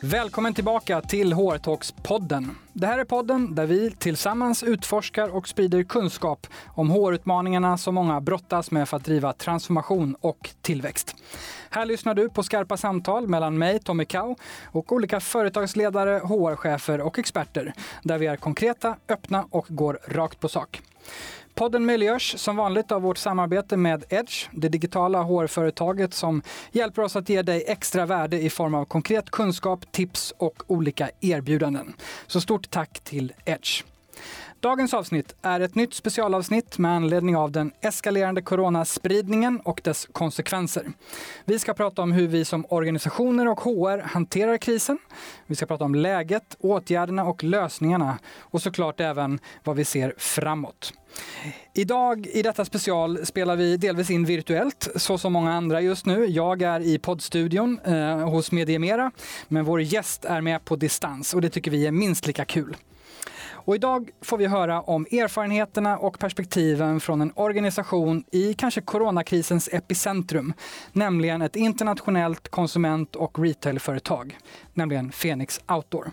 Välkommen tillbaka till HR-talks-podden. Det här är podden där vi tillsammans utforskar och sprider kunskap om HR-utmaningarna som många brottas med för att driva transformation och tillväxt. Här lyssnar du på skarpa samtal mellan mig, Tommy Kau, och olika företagsledare, HR-chefer och experter där vi är konkreta, öppna och går rakt på sak. Podden möjliggörs som vanligt av vårt samarbete med Edge, det digitala HR-företaget som hjälper oss att ge dig extra värde i form av konkret kunskap, tips och olika erbjudanden. Så stort tack till Edge. Dagens avsnitt är ett nytt specialavsnitt med anledning av den eskalerande coronaspridningen och dess konsekvenser. Vi ska prata om hur vi som organisationer och HR hanterar krisen. Vi ska prata om läget, åtgärderna och lösningarna och såklart även vad vi ser framåt. Idag i detta special spelar vi delvis in virtuellt, så som många andra just nu. Jag är i poddstudion eh, hos Mediemera, men vår gäst är med på distans och det tycker vi är minst lika kul. Och idag får vi höra om erfarenheterna och perspektiven från en organisation i kanske coronakrisens epicentrum, nämligen ett internationellt konsument och retailföretag, nämligen Phoenix Outdoor.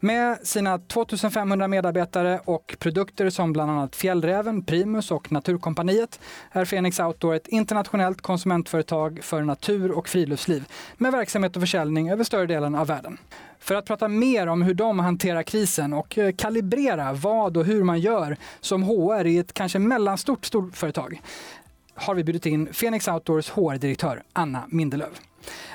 Med sina 2500 medarbetare och produkter som bland annat Fjällräven, Primus och Naturkompaniet är Phoenix Outdoor ett internationellt konsumentföretag för natur och friluftsliv med verksamhet och försäljning över större delen av världen. För att prata mer om hur de hanterar krisen och eh, kalibrera vad och hur man gör som HR i ett kanske mellanstort storföretag har vi bjudit in Phoenix Outdoors HR-direktör Anna Mindelöv.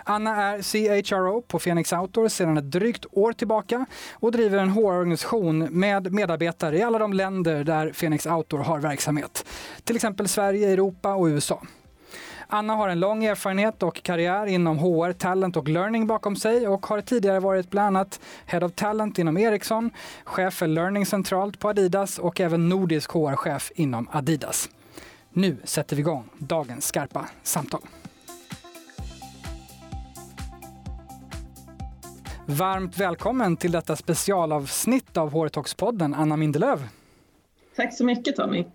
Anna är CHRO på Phoenix Outdoor sedan ett drygt år tillbaka och driver en HR-organisation med medarbetare i alla de länder där Phoenix Outdoor har verksamhet. Till exempel Sverige, Europa och USA. Anna har en lång erfarenhet och karriär inom HR, talent och learning bakom sig och har tidigare varit bland annat Head of Talent inom Ericsson, chef för Learning centralt på Adidas och även nordisk HR-chef inom Adidas. Nu sätter vi igång dagens skarpa samtal. Varmt välkommen till detta specialavsnitt av HR Talks-podden, Anna Mindelöv. Tack så mycket Tommy.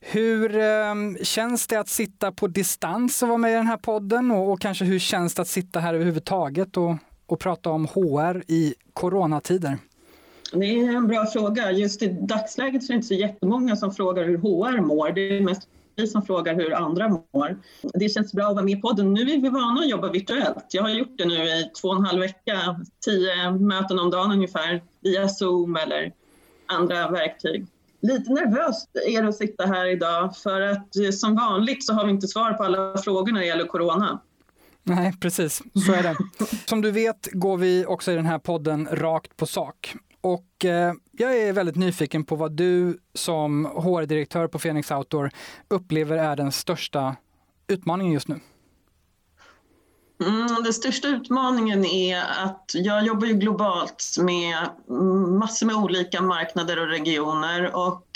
Hur eh, känns det att sitta på distans och vara med i den här podden och, och kanske hur känns det att sitta här överhuvudtaget och, och prata om HR i coronatider? Det är en bra fråga. Just i dagsläget så är det inte så jättemånga som frågar hur HR mår. Det är mest vi som frågar hur andra mår. Det känns bra att vara med i podden. Nu är vi vana att jobba virtuellt. Jag har gjort det nu i två och en halv vecka, tio möten om dagen ungefär, via Zoom eller andra verktyg. Lite nervöst är det att sitta här idag för att eh, som vanligt så har vi inte svar på alla frågor när det gäller corona. Nej, precis. Så är det. Som du vet går vi också i den här podden rakt på sak. Och eh, jag är väldigt nyfiken på vad du som HR-direktör på Phoenix Outdoor upplever är den största utmaningen just nu. Mm, den största utmaningen är att jag jobbar ju globalt med massor med olika marknader och regioner och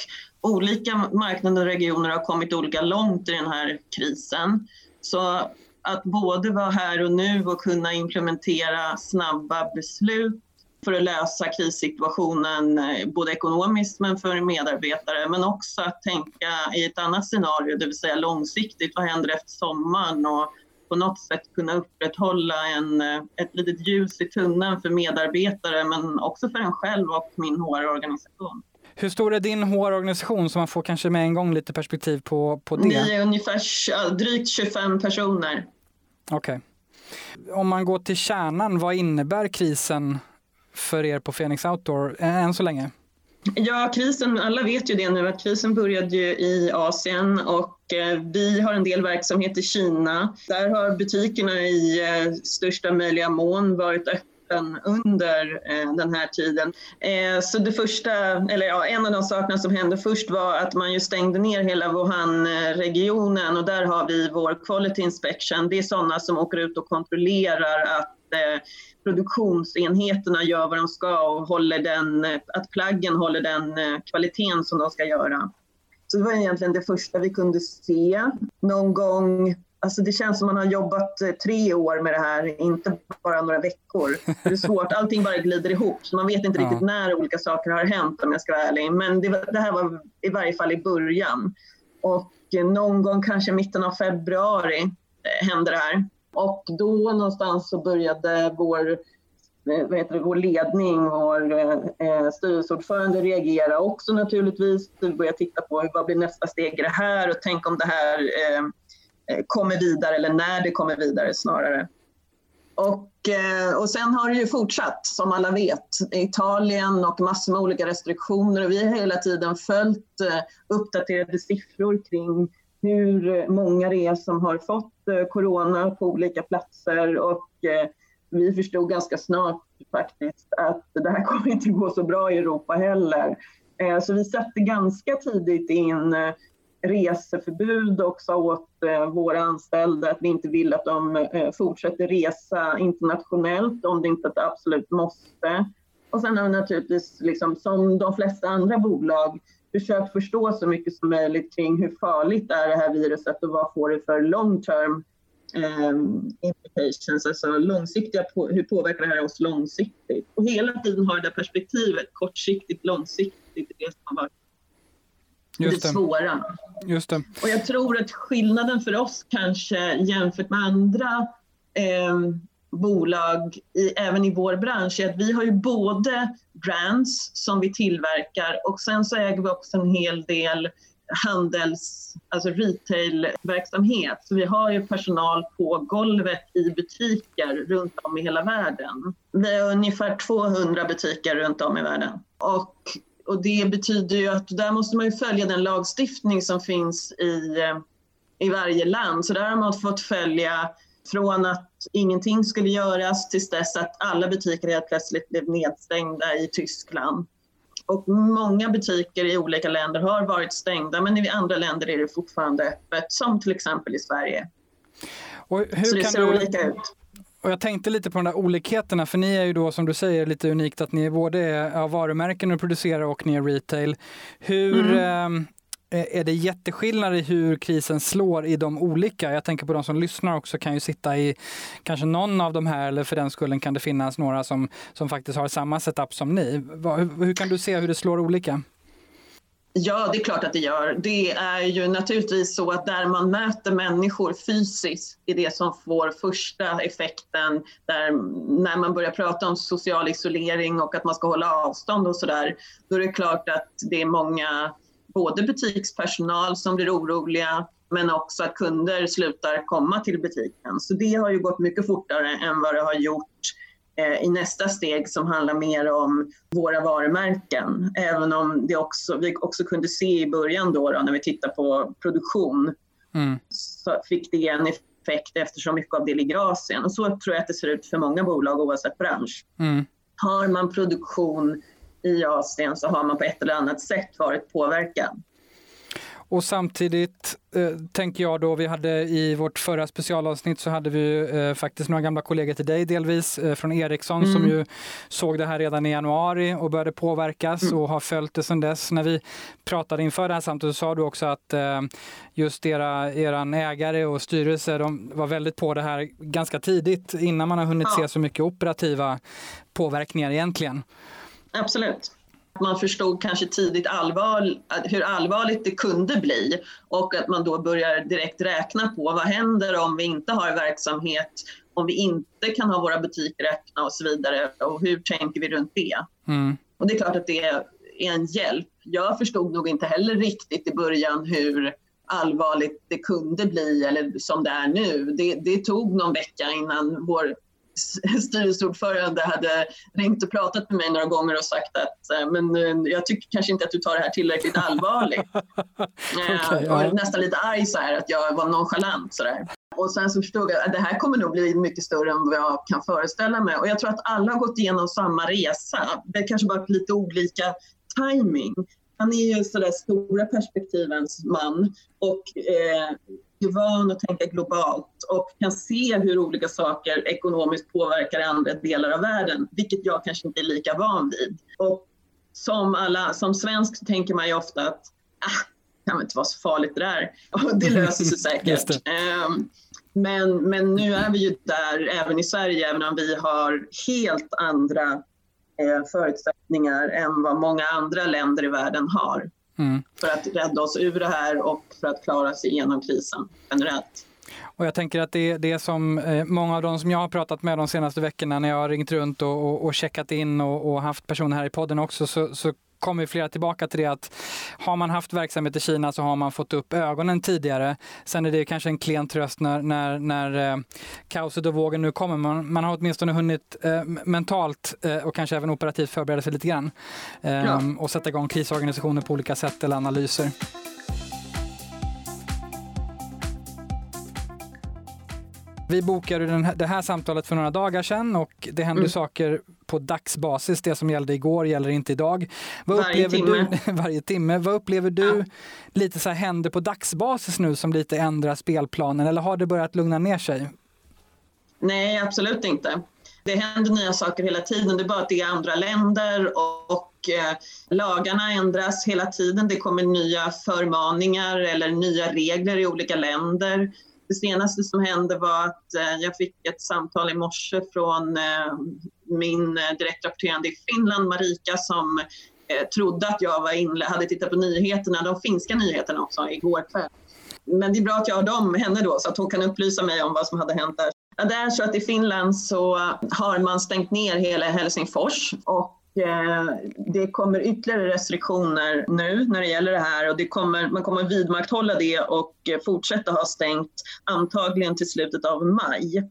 olika marknader och regioner har kommit olika långt i den här krisen. Så att både vara här och nu och kunna implementera snabba beslut för att lösa krissituationen eh, både ekonomiskt men för medarbetare men också att tänka i ett annat scenario, det vill säga långsiktigt. Vad händer efter sommaren? Och på något sätt kunna upprätthålla en, eh, ett litet ljus i tunneln för medarbetare men också för en själv och min HR-organisation. Hur stor är din HR-organisation så man får kanske med en gång lite perspektiv på, på det? Vi är ungefär drygt 25 personer. Okej. Okay. Om man går till kärnan, vad innebär krisen för er på Phoenix Outdoor eh, än så länge? Ja, krisen, alla vet ju det nu att krisen började ju i Asien och eh, vi har en del verksamhet i Kina. Där har butikerna i eh, största möjliga mån varit öppen under eh, den här tiden. Så det första, eller ja, en av de sakerna som hände först var att man ju stängde ner hela Wuhan-regionen och där har vi vår Quality Inspection. Det är sådana som åker ut och kontrollerar att produktionsenheterna gör vad de ska och håller den, att plaggen håller den eh, kvaliteten som de ska göra. Så det var egentligen det första vi kunde se. Någon gång, alltså det känns som man har jobbat eh, tre år med det här, inte bara några veckor. Det är svårt, allting bara glider ihop så man vet inte riktigt när olika saker har hänt om jag ska vara ärlig. Men det, det här var i varje fall i början. Och någon gång kanske mitten av februari eh, hände det här. Och då någonstans så började vår eh, vad heter det, vår ledning, vår eh, eh, styrelseordförande reagera också naturligtvis. Vi började titta på vad blir nästa steg i det här och tänk om det här eh, eh kommer vidare eller när det kommer vidare snarare. Och, och sen har det ju fortsatt som alla vet. Italien och massor med olika restriktioner och vi har hela tiden följt uppdaterade siffror kring hur eh, många det är som har fått eh, corona på olika platser och eh, vi förstod ganska snart faktiskt att det här kommer inte gå så bra i Europa heller. Så vi satte ganska tidigt in reseförbud och sa åt våra anställda att vi inte vill att de fortsätter resa internationellt om det inte är ett absolut måste. Och sen har vi naturligtvis, liksom, som de flesta andra bolag, försökt förstå så mycket som möjligt kring hur farligt är det här viruset och vad får det för long term um, implications, alltså långsiktiga, på, hur påverkar det här oss långsiktigt? Och hela tiden har det perspektivet, kortsiktigt, långsiktigt, det som har varit Just det svåra. Just det. Och jag tror att skillnaden för oss kanske jämfört med andra eh, bolag, i, även i vår bransch, är att vi har ju både brands som vi tillverkar och sen så äger vi också en hel del handels, alltså retailverksamhet. Så vi har ju personal på golvet i butiker runt om i hela världen. Vi har ungefär 200 butiker runt om i världen. Och, och det betyder ju att där måste man ju följa den lagstiftning som finns i, i varje land. Så där har man fått följa från att ingenting skulle göras tills dess att alla butiker helt plötsligt blev nedstängda i Tyskland. Och många butiker i olika länder har varit stängda men i andra länder är det fortfarande öppet, som till exempel i Sverige. Och hur Så det ser du... olika ut. Och jag tänkte lite på de där olikheterna, för ni är ju då som du säger lite unikt att ni är både är varumärken och producerar och ni är retail. Hur, mm. eh, Eh, är det jätteskillnad i hur krisen slår i de olika? Jag tänker på de som lyssnar också kan ju sitta i kanske någon av de här eller för den skullen kan det finnas några som, som faktiskt har samma setup som ni. Hur, hur kan du se hur det slår olika? Ja, det är klart att det gör. Det är ju naturligtvis så att där man möter människor fysiskt är det som får första effekten. Där, när man börjar prata om social isolering och att man ska hålla avstånd och sådär, då är det klart att det är många både butikspersonal som blir oroliga men också att kunder slutar komma till butiken. Så det har ju gått mycket fortare än vad det har gjort eh, i nästa steg som handlar mer om våra varumärken. Även om det också, vi också kunde se i början då, då när vi tittar på produktion mm. så fick det en effekt eftersom mycket av det ligger i Asien. Och så tror jag att det ser ut för många bolag oavsett bransch. Mm. Har man produktion i Asien så har man på ett eller annat sätt varit påverkad. Och samtidigt eh, tänker jag då, vi hade i vårt förra specialavsnitt så hade vi eh, faktiskt några gamla kollegor till dig delvis eh, från Ericsson mm. som ju såg det här redan i januari och började påverkas mm. och har följt det sedan dess. När vi pratade inför det här samtalet så sa du också att eh, just era eran ägare och styrelse de var väldigt på det här ganska tidigt innan man har hunnit ja. se så mycket operativa påverkningar egentligen. Absolut. Man förstod kanske tidigt allvar, hur allvarligt det kunde bli och att man då börjar direkt räkna på vad händer om vi inte har verksamhet, om vi inte kan ha våra butiker öppna och så vidare och hur tänker vi runt det? Mm. Och det är klart att det är en hjälp. Jag förstod nog inte heller riktigt i början hur allvarligt det kunde bli eller som det är nu. Det, det tog någon vecka innan vår styrelseordförande hade ringt och pratat med mig några gånger och sagt att eh, men eh, jag tycker kanske inte att du tar det här tillräckligt allvarligt. okay, ja. Och nästan lite arg så här, att jag var nonchalant. Så där. Och sen så förstod jag att det här kommer nog bli mycket större än vad jag kan föreställa mig. Och jag tror att alla har gått igenom samma resa. Det är kanske bara lite olika timing. Han är ju sådär stora perspektivens man och eh, är van att tänka globalt och kan se hur olika saker ekonomiskt påverkar andra delar av världen, vilket jag kanske inte är lika van vid. Och som, alla, som svensk tänker man ju ofta att ah, det kan inte vara så farligt det där. Och det löser sig säkert. Um, men, men nu är vi ju där även i Sverige, även om vi har helt andra eh, förutsättningar än vad många andra länder i världen har. Mm. För att rädda oss ur det här och för att klara sig igenom krisen generellt. Och jag tänker att det är det som eh, många av de som jag har pratat med de senaste veckorna när jag har ringt runt och, och, och checkat in och, och, haft personer här i podden också så, så kommer flera tillbaka till det att har man haft verksamhet i Kina så har man fått upp ögonen tidigare. Sen är det kanske en klen tröst när, när, när eh, kaoset och vågen nu kommer. Man, man har åtminstone hunnit eh, mentalt eh, och kanske även operativt förbereda sig lite grann. Ja. Och sätta igång krisorganisationer på olika sätt eller analyser. Vi bokade den här, det här samtalet för några dagar sedan och det händer mm. saker på dagsbasis. Det som gällde igår gäller inte idag. Vad varje timme. Du, varje timme. Vad upplever du ja. lite så här händer på dagsbasis nu som lite ändrar spelplanen eller har det börjat lugna ner sig? Nej, absolut inte. Det händer nya saker hela tiden. Det är bara att det är andra länder och, och eh, lagarna ändras hela tiden. Det kommer nya förmaningar eller nya regler i olika länder. Det senaste som hände var att eh, jag fick ett samtal i morse från eh, min eh, direktrapporterande i Finland, Marika, som trodde att jag var inle hade tittat på nyheterna, de finska nyheterna också, igår kväll. Men det är bra att jag har dem, henne då, så att hon kan upplysa mig om vad som hade hänt där. Ja, det är så att i Finland så har man stängt ner hela Helsingfors och det kommer ytterligare restriktioner nu när det gäller det här och det kommer, man kommer vidmakthålla det och fortsätta ha stängt antagligen till slutet av maj.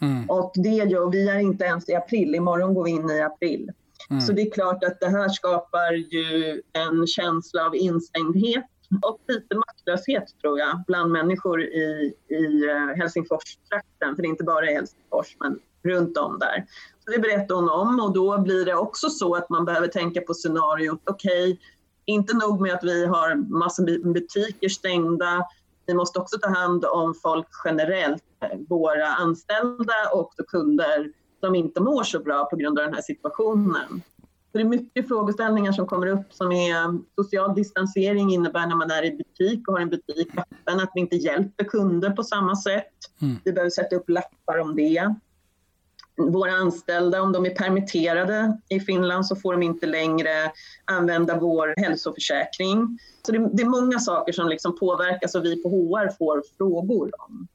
Mm. Och det gör, vi är inte ens i april, imorgon går vi in i april. Mm. Så det är klart att det här skapar ju en känsla av instängdhet och lite maktlöshet tror jag bland människor i, i eh, Helsingfors-trakten, för det är inte bara i Helsingfors men runt om där. Det berättar hon om och då blir det också så att man behöver tänka på scenariot, okej, okay, inte nog med att vi har massor butiker stängda, vi måste också ta hand om folk generellt, våra anställda och kunder som inte mår så bra på grund av den här situationen. Så det är mycket frågeställningar som kommer upp som är social distansering innebär när man är i butik och har en butik öppen att vi inte hjälper kunder på samma sätt. Mm. Vi behöver sätta upp lappar om det våra anställda, om de är permitterade i Finland så får de inte längre använda vår hälsoförsäkring. Så det, det är många saker som liksom påverkas och vi på HR får frågor om.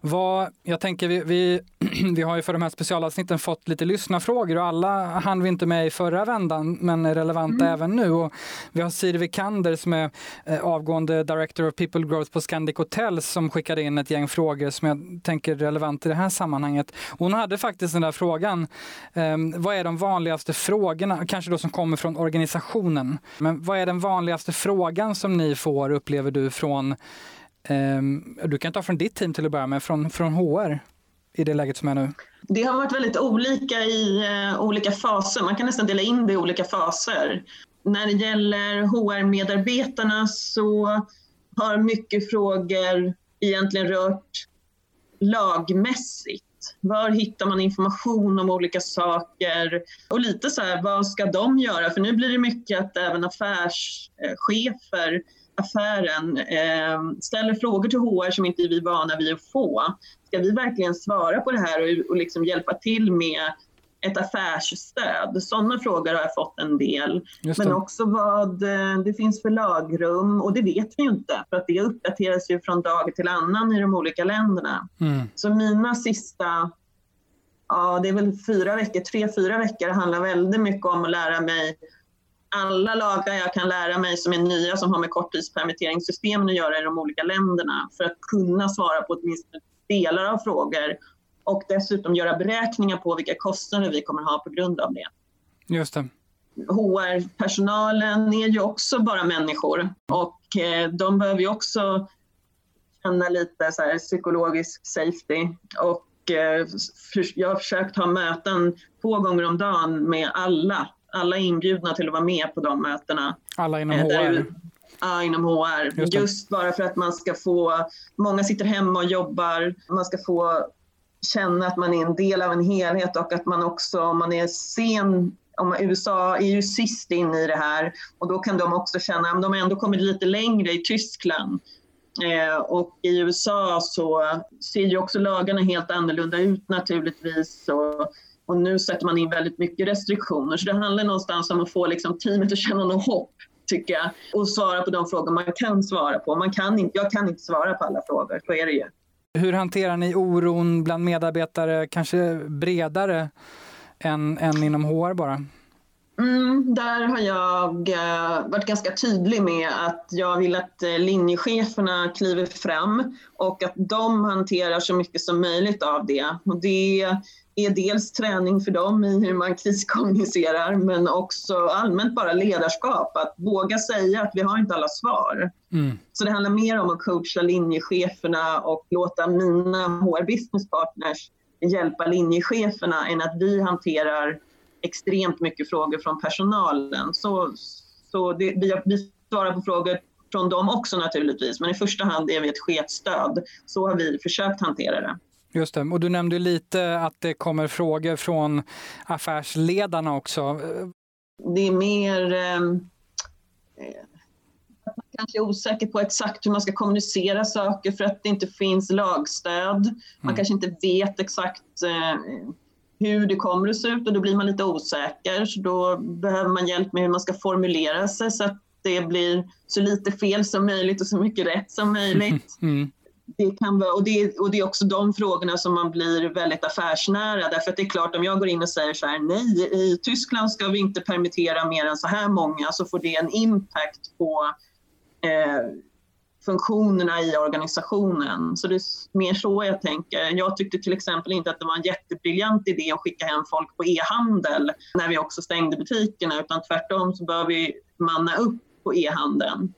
Vad, jag tänker, vi, vi, vi har ju för de här specialavsnitten fått lite lyssnarfrågor och alla hann vi inte med i förra vändan men är relevanta mm. även nu. Och vi har Siri Vikander som är eh, avgående Director of People Growth på Scandic Hotels som skickade in ett gäng frågor som jag tänker är relevant i det här sammanhanget. Hon hade faktiskt den där frågan, eh, vad är de vanligaste frågorna, kanske då som kommer från organisationen, men vad är den vanligaste frågan som ni får, upplever du, från Ehm, du kan ta från ditt team till att börja med, från, från HR i det läget som är nu. Det har varit väldigt olika i uh, olika faser. Man kan nästan dela in det i olika faser. När det gäller HR-medarbetarna så har mycket frågor egentligen rört lagmässigt. Var hittar man information om olika saker? Och lite så här, vad ska de göra? För nu blir det mycket att även affärschefer affären eh, ställer frågor till HR som inte vi är vana vid att få. Ska vi verkligen svara på det här och, och liksom hjälpa till med ett affärsstöd? Sådana frågor har jag fått en del. Men också vad eh, det finns för lagrum och det vet vi ju inte för att det uppdateras ju från dag till annan i de olika länderna. Mm. Så mina sista ja, det är väl fyra veckor, tre, fyra veckor handlar väldigt mycket om att lära mig alla lagar jag kan lära mig som är nya som har med korttidspermitteringssystemen att göra i de olika länderna för att kunna svara på åtminstone delar av frågor och dessutom göra beräkningar på vilka kostnader vi kommer ha på grund av det. Just det. HR-personalen är ju också bara människor och eh, de behöver ju också känna lite så här psykologisk safety och eh, jag har försökt ha möten två gånger om dagen med alla alla är inbjudna till att vara med på de mötena. Alla inom HR? Ja, inom HR. Just, Just, bara för att man ska få, många sitter hemma och jobbar, man ska få känna att man är en del av en helhet och att man också, om man är sen om USA är ju sist in i det här och då kan de också känna att de har ändå kommit lite längre i Tyskland. Eh, och i USA så ser ju också lagarna helt annorlunda ut naturligtvis. Och och nu sätter man in väldigt mycket restriktioner. Så det handlar någonstans om att få liksom teamet att känna något hopp tycker jag, och svara på de frågor man kan svara på. Man kan inte, jag kan inte svara på alla frågor, så är det ju. Hur hanterar ni oron bland medarbetare, kanske bredare än, än inom HR bara? Mm, där har jag eh, varit ganska tydlig med att jag vill att eh, linjecheferna kliver fram och att de hanterar så mycket som möjligt av det. Och det är dels träning för dem i hur man kriskommunicerar men också allmänt bara ledarskap. Att våga säga att vi har inte alla svar. Mm. Så det handlar mer om att coacha linjecheferna och låta mina HR business partners hjälpa linjecheferna än att vi hanterar extremt mycket frågor från personalen. Så, så det, vi, vi svarar på frågor från dem också naturligtvis, men i första hand är vi ett chefstöd. Så har vi försökt hantera det. Just det. Och du nämnde lite att det kommer frågor från affärsledarna också. Det är mer... Eh, man kanske är osäker på exakt hur man ska kommunicera saker för att det inte finns lagstöd. Man mm. kanske inte vet exakt eh, hur det kommer att se ut och då blir man lite osäker. Så då behöver man hjälp med hur man ska formulera sig så att det blir så lite fel som möjligt och så mycket rätt som möjligt. Mm. Det, kan vara, och, det, och det är också de frågorna som man blir väldigt affärsnära. Därför att det är klart om jag går in och säger så här, nej, i Tyskland ska vi inte permittera mer än så här många så får det en impact på eh, funktionerna i organisationen. Så det är mer så jag tänker. Jag tyckte till exempel inte att det var en jättebriljant idé att skicka hem folk på e-handel när vi också stängde butikerna utan tvärtom så bör vi manna upp på e-handeln.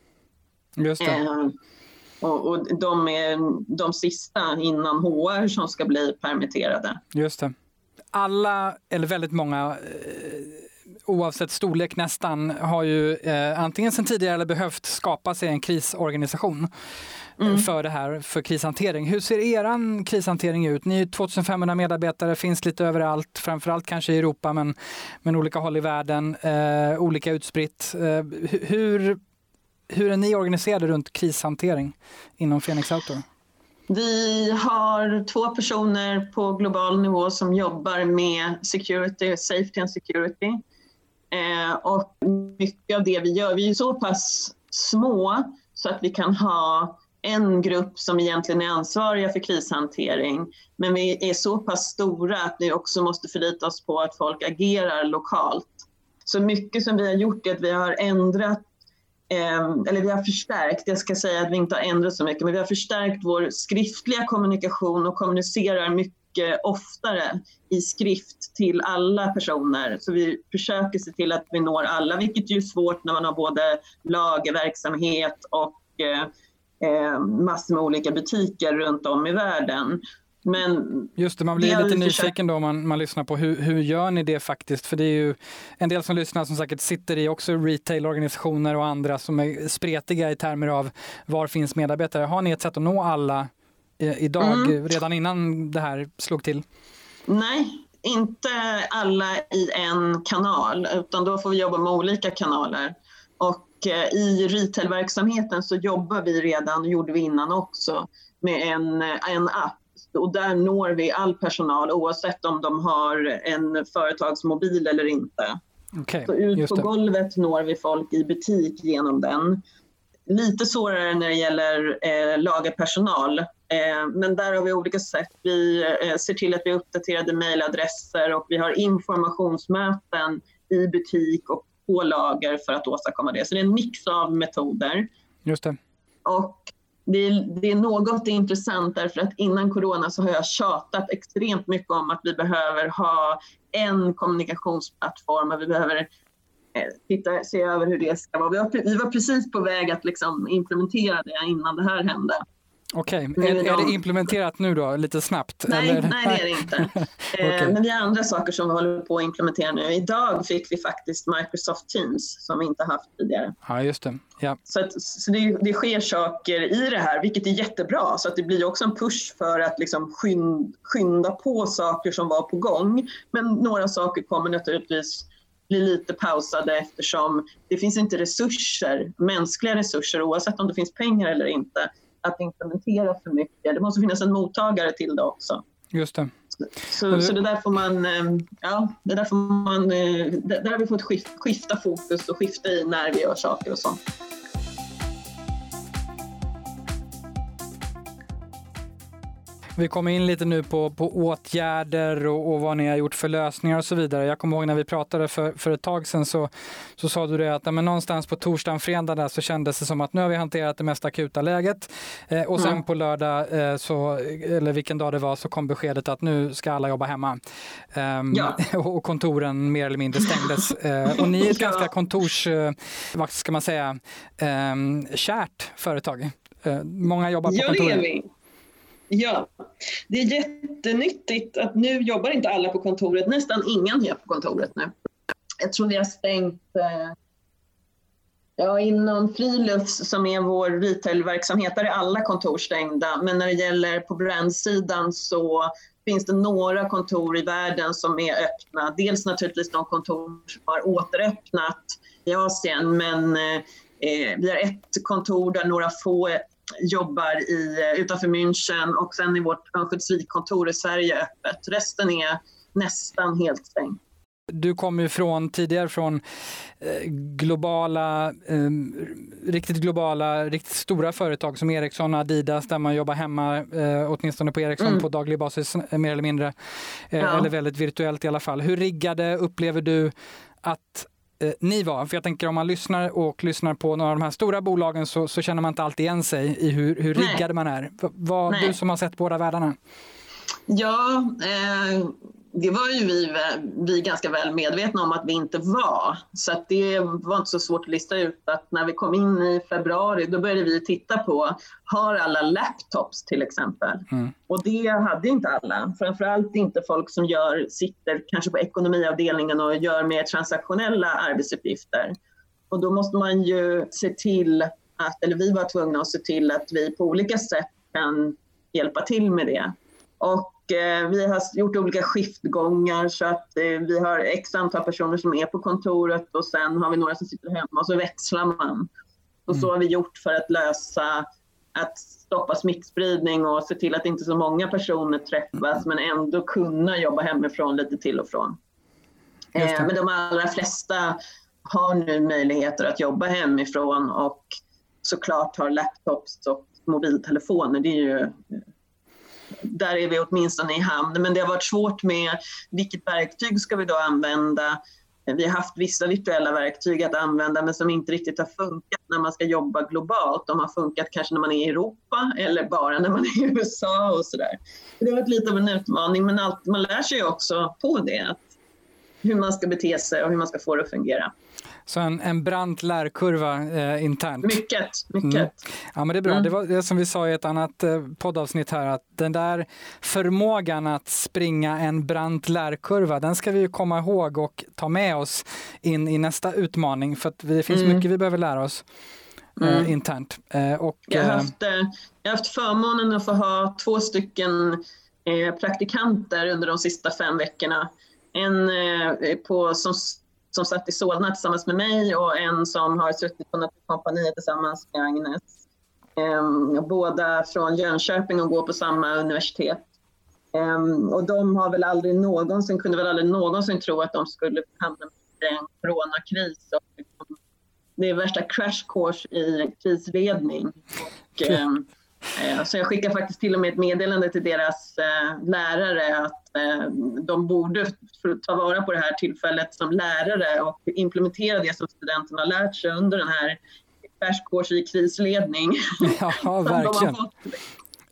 Just det. Eh, och, och de är de sista innan HR som ska bli permitterade. Just det. Alla, eller väldigt många eh, oavsett storlek nästan, har ju eh, antingen sedan tidigare eller behövt skapa sig en krisorganisation eh, mm. för det här, för krishantering. Hur ser er krishantering ut? Ni är 2500 medarbetare, finns lite överallt, framförallt kanske i Europa men, men olika håll i världen, eh, olika utspritt. Eh, hur, hur är ni organiserade runt krishantering inom Phoenix Outdoor? Vi har två personer på global nivå som jobbar med security, safety and security. Eh, och mycket av det vi gör, vi är så pass små så att vi kan ha en grupp som egentligen är ansvariga för krishantering. Men vi är så pass stora att vi också måste förlita oss på att folk agerar lokalt. Så mycket som vi har gjort är att vi har ändrat Ehm, eller vi har förstärkt, jag ska säga att vi inte har ändrat så mycket, men vi har förstärkt vår skriftliga kommunikation och kommunicerar mycket oftare i skrift till alla personer. Så vi försöker se till att vi når alla, vilket är svårt när man har både lagerverksamhet och eh, ehm, massor med olika butiker runt om i världen. Men Just det, man blir lite nyfiken då om man, man lyssnar på hur, hur gör ni det faktiskt? För det är ju en del som lyssnar som säkert sitter i också retailorganisationer och andra som är spretiga i termer av var finns medarbetare. Har ni ett sätt att nå alla idag, mm. redan innan det här slog till? Nej, inte alla i en kanal, utan då får vi jobba med olika kanaler. Och eh, i retailverksamheten så jobbar vi redan, och gjorde vi innan också, med en, en app. Och där når vi all personal oavsett om de har en företagsmobil eller inte. Okay, så ut på golvet når vi folk i butik genom den. Lite svårare när det gäller eh, lagerpersonal Eh, men där har vi olika sätt. Vi eh, ser till att vi uppdaterade mejladresser och vi har informationsmöten i butik och på lager för att åstadkomma det. Så det är en mix av metoder. Just det. Och det är, det är något intressant därför att innan corona så har jag tjatat extremt mycket om att vi behöver ha en kommunikationsplattform och vi behöver eh, titta, se över hur det ska vara. Vi var, vi var precis på väg att liksom implementera det innan det här hände. Okej, okay. är, är, det implementerat nu då, lite snabbt? Nej, eller? nej det är det inte. Eh, okay. Men vi har andra saker som vi håller på att implementera nu. Idag fick vi faktiskt Microsoft Teams som vi inte haft tidigare. Ja, just det. Ja. Så, att, så det, det, sker saker i det här, vilket är jättebra. Så att det blir också en push för att liksom skynda, skynda på saker som var på gång. Men några saker kommer naturligtvis bli lite pausade eftersom det finns inte resurser, mänskliga resurser oavsett om det finns pengar eller inte att implementera för mycket. Det måste finnas en mottagare till det också. Just det. Så, så det där får man, ja, det där får man, där har vi fått skifta fokus och skifta i när vi gör saker och sånt. Vi kommer in lite nu på, på åtgärder och, och, vad ni har gjort för lösningar och så vidare. Jag kommer ihåg när vi pratade för, för ett tag sedan så, så sa du det att men någonstans på torsdagen, fredag där så kändes det som att nu har vi hanterat det mest akuta läget eh, och sen mm. på lördag, eh, så, eller vilken dag det var, så kom beskedet att nu ska alla jobba hemma. Um, ja. och kontoren mer eller mindre stängdes. eh, och ni är ett ja. ganska kontors, eh, vad ska man säga, um, kärt företag. Eh, många jobbar på kontoret. Ja, det är jättenyttigt att nu jobbar inte alla på kontoret. Nästan ingen är på kontoret nu. Jag tror vi har stängt eh, Ja, inom Frilufts som är vår retailverksamhet, där är alla kontor stängda. Men när det gäller på brandsidan så finns det några kontor i världen som är öppna. Dels naturligtvis de kontor som har återöppnat i Asien, men eh, eh vi har ett kontor där några få jobbar i, utanför München och sen är vårt Örnsköldsvik-kontor i Sverige öppet. Resten är nästan helt stängt. Du kommer ju från, tidigare från eh, globala, eh, riktigt globala, riktigt stora företag som Ericsson och Adidas där man jobbar hemma, eh, åtminstone på Ericsson mm. på daglig basis eh, mer eller mindre. Eh, ja. Eller väldigt virtuellt i alla fall. Hur riggade upplever du att eh, ni var? För jag tänker om man lyssnar och lyssnar på några av de här stora bolagen så, så känner man inte alltid igen sig i hur, hur riggade man är. Vad, du som har sett båda världarna. Ja, eh, det var ju vi, vi ganska väl medvetna om att vi inte var. Så att det var inte så svårt att lista ut att när vi kom in i februari då började vi titta på, har alla laptops till exempel? Mm. Och det hade inte alla. Framförallt inte folk som gör, sitter kanske på ekonomiavdelningen och gör mer transaktionella arbetsuppgifter. Och då måste man ju se till att, eller vi var tvungna att se till att vi på olika sätt kan hjälpa till med det. Och vi har gjort olika skiftgångar så att eh, vi har x antal personer som är på kontoret och sen har vi några som sitter hemma och så växlar man. Och så mm. har vi gjort för att lösa att stoppa smittspridning och se till att inte så många personer träffas men ändå kunna jobba hemifrån lite till och från. Eh, men de allra flesta har nu möjligheter att jobba hemifrån och såklart har laptops och mobiltelefoner. Det är ju där är vi åtminstone i hamn. Men det har varit svårt med vilket verktyg ska vi då använda? Vi har haft vissa virtuella verktyg att använda men som inte riktigt har funkat när man ska jobba globalt. De har funkat kanske när man är i Europa eller bara när man är i USA och sådär. Det har varit lite av en utmaning men allt, man lär sig också på det hur man ska bete sig och hur man ska få det att fungera. Så en, en brant lärkurva eh, internt. Mycket, mycket. Mm. Ja, men det är bra. Mm. Det var det som vi sa i ett annat eh, poddavsnitt här, att den där förmågan att springa en brant lärkurva, den ska vi ju komma ihåg och ta med oss in i nästa utmaning, för att det finns mm. mycket vi behöver lära oss. Eh, mm. internt. Eh, och, jag, har haft, eh, jag har haft förmånen att få ha två stycken praktikanter under de sista fem veckorna. En på, som som satt i Solna tillsammans med mig och en som har suttit på Naturkompaniet tillsammans med Agnes. Um, båda från Jönköping och går på samma universitet. Um, och de har väl aldrig någonsin, kunde väl aldrig någonsin tro att de skulle hamna i en coronakris. Och, det är värsta crash course i krisledning. Och, Eh, så jag skickar faktiskt till och med ett meddelande till deras eh, lärare att eh, de borde ta vara på det här tillfället som lärare och implementera det som studenterna har lärt sig under den här crash i krisledning. Ja, verkligen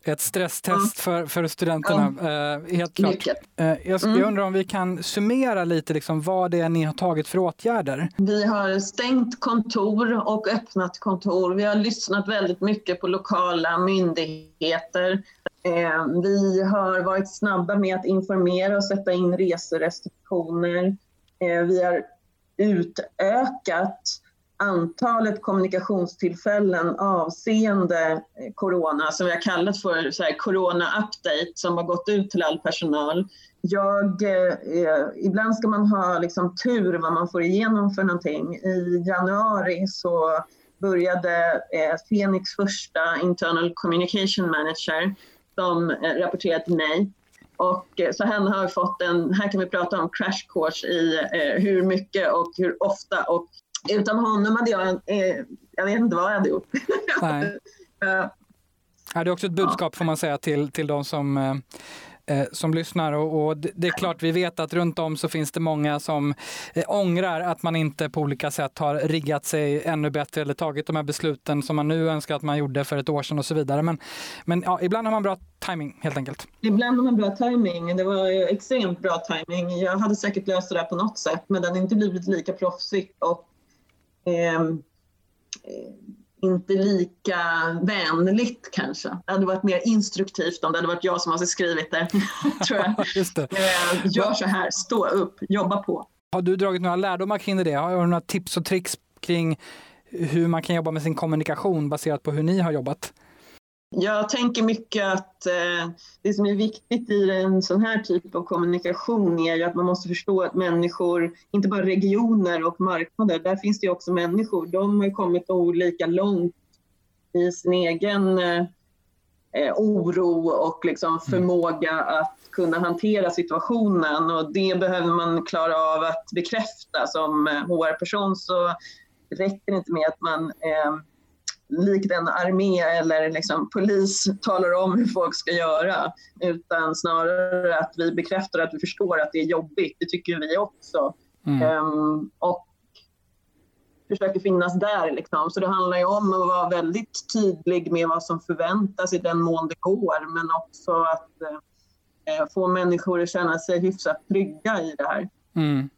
ett stresstest för, för studenterna. Ja. Eh, helt klart. Eh, jag, mm. jag, undrar om vi kan summera lite liksom, vad det är ni har tagit för åtgärder? Vi har stängt kontor och öppnat kontor. Vi har lyssnat väldigt mycket på lokala myndigheter. Eh, vi har varit snabba med att informera och sätta in reserestriktioner. Eh, vi har utökat antalet kommunikationstillfällen avseende eh, corona som vi har kallat för så här, corona update som har gått ut till all personal. Jag, eh, eh, ibland ska man ha liksom, tur vad man får igenom för någonting. I januari så började eh, Fenix första internal communication manager som eh, rapporterade till mig Och eh, så henne har fått en, här kan vi prata om crash course i eh, hur mycket och hur ofta och utan honom hade jag, eh, jag vet inte vad jag hade gjort. Nej. Ja, det är också ett budskap får man säga till, till de som eh, eh, som lyssnar. Och, och, det är klart, vi vet att runt om så finns det många som eh, ångrar att man inte på olika sätt har riggat sig ännu bättre eller tagit de här besluten som man nu önskar att man gjorde för ett år sedan och så vidare. Men, men ja, ibland har man bra timing helt enkelt. Ibland har man bra timing. Det var extremt bra timing. Jag hade säkert löst det där på något sätt, men den har inte blivit lika proffsigt. Och, inte lika vänligt kanske. Det hade varit mer instruktivt om det hade varit jag som hade skrivit det. tror jag. Just det. Eh, gör så här, stå upp, jobba på. Har du dragit några lärdomar kring det? Har du några tips och tricks kring hur man kan jobba med sin kommunikation baserat på hur ni har jobbat? Jag tänker mycket att eh, det som är viktigt i en sån här typ av kommunikation är ju att man måste förstå att människor, inte bara regioner och marknader, där finns det också människor. De har kommit olika långt i sin egen eh, eh oro och liksom mm. förmåga att kunna hantera situationen och det behöver man klara av att bekräfta. Som HR-person så räcker det inte med att man likt en armé eller liksom polis talar om hur folk ska göra utan snarare att vi bekräftar att vi förstår att det är jobbigt. Det tycker vi också. Mm. Um, och försöker finnas där. Liksom. Så det handlar ju om att vara väldigt tydlig med vad som förväntas i den mån det går men också att uh, få människor att känna sig hyfsat trygga i det här. Mm.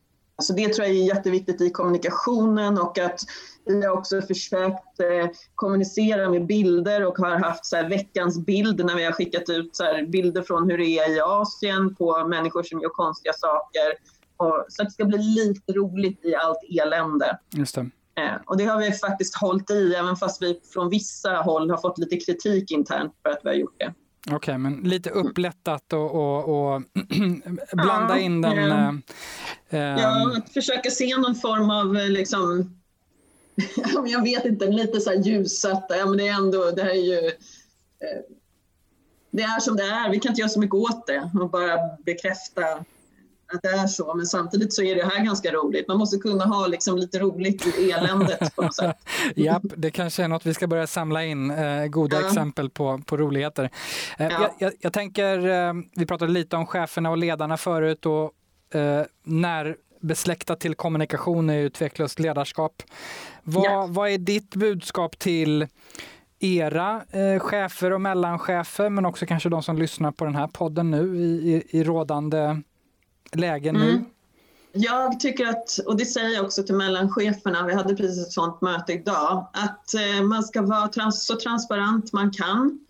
Så det tror jag är jätteviktigt i kommunikationen och att vi har också försökt eh, kommunicera med bilder och har haft så här, veckans bild när vi har skickat ut så här, bilder från hur det är i Asien på människor som gör konstiga saker. Och, så att det ska bli lite roligt i allt elände. Just det. Eh, och det har vi faktiskt hållit i, även fast vi från vissa håll har fått lite kritik internt för att vi har gjort det. Okej, okay, men lite upplättat och, och, och blanda ja, in den... Ja. Eh, ja, att försöka se någon form av liksom, jag vet inte, lite så här ljussatta. Ja, men det är ändå, det här är ju... Eh, det är som det är, vi kan inte göra så mycket åt det och bara bekräfta att det är så. Men samtidigt så är det här ganska roligt. Man måste kunna ha liksom lite roligt i eländet på något sätt. Japp, det kanske är något vi ska börja samla in, eh, goda ja. exempel på, på roligheter. Eh, ja. jag, jag, jag, tänker, eh, vi pratade lite om cheferna och ledarna förut och eh, när besläktat till kommunikation är ju tveklöst ledarskap. Vad, ja. vad är ditt budskap till era eh, chefer och mellanchefer, men också kanske de som lyssnar på den här podden nu i, i, i rådande läge nu? Mm. Jag tycker att, och det säger jag också till mellancheferna, vi hade precis ett sådant möte idag, att eh, man ska vara trans så transparent man kan.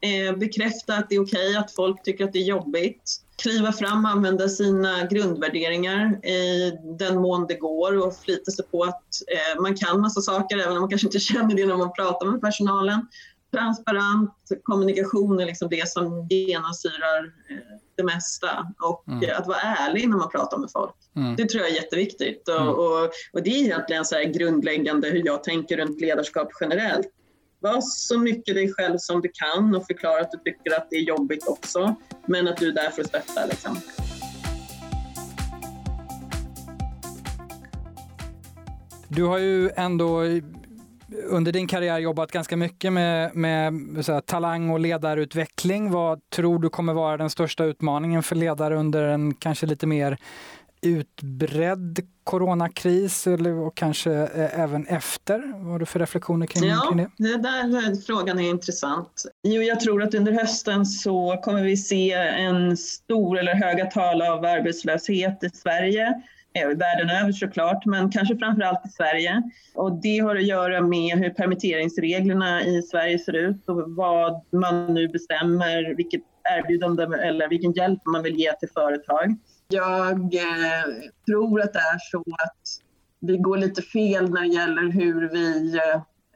Eh, bekräfta att det är okej okay att folk tycker att det är jobbigt kliva fram och använda sina grundvärderingar i den mån det går och förlita sig på att eh, man kan massa saker även om man kanske inte känner det när man pratar med personalen. Transparent kommunikation är liksom det som genomsyrar eh, det mesta och mm. att vara ärlig när man pratar med folk. Mm. Det tror jag är jätteviktigt och, mm. och, och det är egentligen så grundläggande hur jag tänker runt ledarskap generellt. Var så mycket dig själv som du kan och förklara att du tycker att det är jobbigt också. Men att du är där för att stötta. Liksom. Du har ju ändå under din karriär jobbat ganska mycket med, med här, talang och ledarutveckling. Vad tror du kommer vara den största utmaningen för ledare under en kanske lite mer utbredd coronakris eller, och kanske eh, även efter? Vad har du för reflektioner kring, ja, kring det? Ja, där frågan är intressant. Jo, jag tror att under hösten så kommer vi se en stor eller höga tal av arbetslöshet i Sverige Eh, världen över såklart, men kanske framför allt i Sverige. Och det har att göra med hur permitteringsreglerna i Sverige ser ut och vad man nu bestämmer, vilket erbjudande eller vilken hjälp man vill ge till företag. Jag eh, tror att det är så att vi går lite fel när det gäller hur vi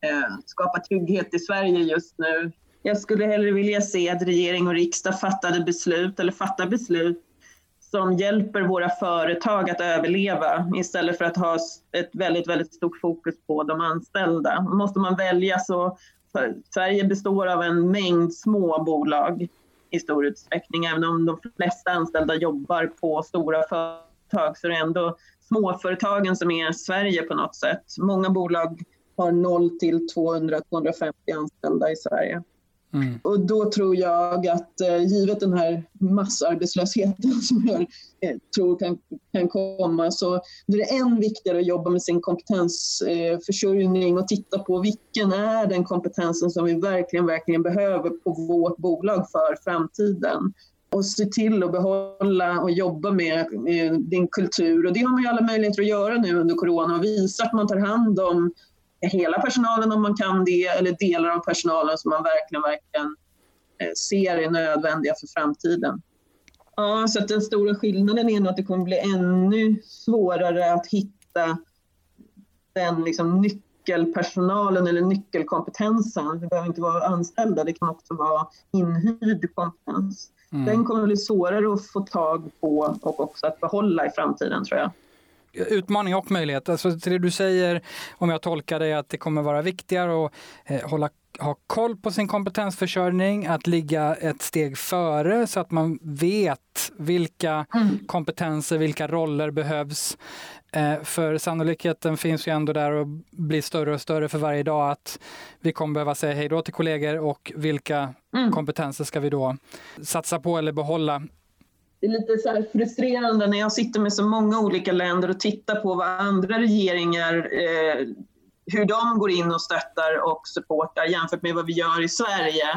eh, skapar trygghet i Sverige just nu. Jag skulle hellre vilja se att regering och riksdag fattade beslut eller fattar beslut som hjälper våra företag att överleva istället för att ha ett väldigt, väldigt stort fokus på de anställda. Måste man välja så, Sverige består av en mängd små bolag i stor utsträckning. Även om de flesta anställda jobbar på stora företag så är det ändå småföretagen som är Sverige på något sätt. Många bolag har 0 till 200-250 anställda i Sverige. Mm. Och då tror jag att eh, givet den här massarbetslösheten som jag eh, tror kan, kan komma så blir det än viktigare att jobba med sin kompetensförsörjning och titta på vilken är den kompetensen som vi verkligen, verkligen behöver på vårt bolag för framtiden och se till att behålla och jobba med din kultur. Och det har man ju alla möjligheter att göra nu under corona och visa att man tar hand om hela personalen om man kan det eller delar av personalen som man verkligen, verkligen eh, ser är nödvändiga för framtiden. Ja, så att den stora skillnaden är nog att det kommer bli ännu svårare att hitta den liksom nyckelpersonalen eller nyckelkompetensen. Det behöver inte vara anställda, det kan också vara inhyrd kompetens. Mm. Den kommer bli svårare att få tag på och också att behålla i framtiden tror jag utmaning och möjlighet. Alltså det du säger, om jag tolkar det, att det kommer vara viktigare att eh, hålla ha koll på sin kompetensförsörjning, att ligga ett steg före så att man vet vilka mm. kompetenser, vilka roller behövs. Eh, för sannolikheten finns ju ändå där och blir större och större för varje dag att vi kommer behöva säga hej då till kollegor och vilka mm. kompetenser ska vi då satsa på eller behålla det är lite så frustrerande när jag sitter med så många olika länder och tittar på vad andra regeringar, eh, hur de går in och stöttar och supportar jämfört med vad vi gör i Sverige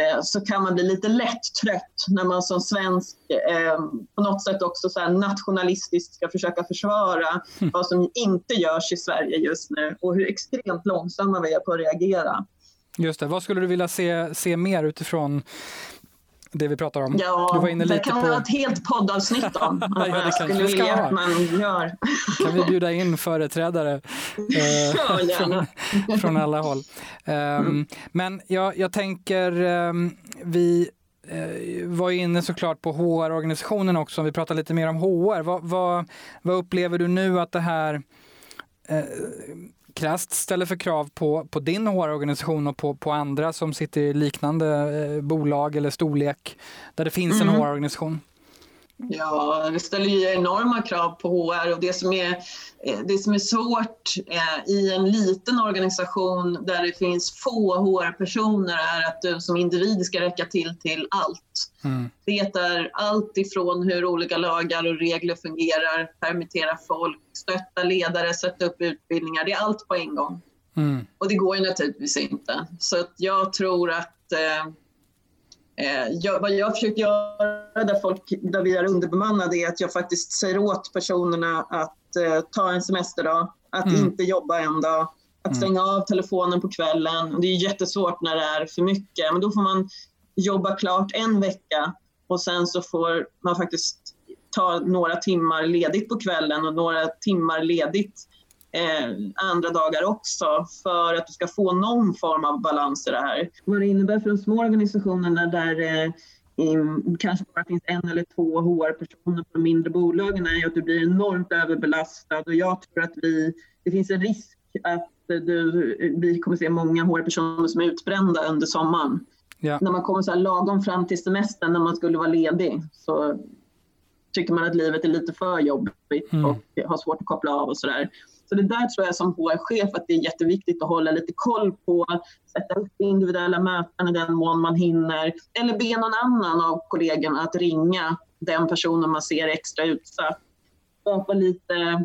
eh, så kan man bli lite lätt trött när man som svensk eh, på något sätt också så nationalistiskt ska försöka försvara mm. vad som inte görs i Sverige just nu och hur extremt långsamma vi är på att reagera. Just det. Vad skulle du vilja se, se mer utifrån det vi pratar om. Ja, du var inne lite det kan på... vara ett helt poddavsnitt om. ja, det kanske skulle det ska att man gör. kan vi bjuda in företrädare eh, från, från, alla håll. Um, mm. Men jag, jag tänker, um, vi eh, var inne såklart på HR-organisationen också, vi pratar lite mer om HR. Vad, vad, vad upplever du nu att det här eh, krasst ställer för krav på, på din HR-organisation och på, på andra som sitter i liknande eh, bolag eller storlek där det finns mm. en HR-organisation? Ja, det ställer ju enorma krav på HR och det som är, eh, det som är svårt eh, i en liten organisation där det finns få HR-personer är att du som individ ska räcka till till allt. Mm. Det är allt ifrån hur olika lagar och regler fungerar, permittera folk, stötta ledare, sätta upp utbildningar. Det är allt på en gång. Mm. Och det går ju naturligtvis inte. Så jag tror att eh, Eh, jag, vad jag försöker göra där, folk, där vi är underbemannade är att jag faktiskt säger åt personerna att eh, ta en semesterdag, att mm. inte jobba en dag, att mm. stänga av telefonen på kvällen. Det är jättesvårt när det är för mycket, men då får man jobba klart en vecka och sen så får man faktiskt ta några timmar ledigt på kvällen och några timmar ledigt eh, andra dagar också för att du ska få någon form av balans i det här. Vad det innebär för de små organisationerna där eh, kanske bara finns en eller två HR-personer på de mindre bolagen är att du blir enormt överbelastad och jag tror att vi, det finns en risk att du, vi kommer se många HR-personer som är utbrända under sommaren. Ja. När man kommer så här lagom fram till semestern när man skulle vara ledig så tycker man att livet är lite för jobbigt mm. och har svårt att koppla av och sådär. Så det där tror jag som HR-chef att det är jätteviktigt att hålla lite koll på, sätta upp individuella möten i den mån man hinner eller be någon annan av kollegorna att ringa den personen man ser extra utsatt. Skapa lite,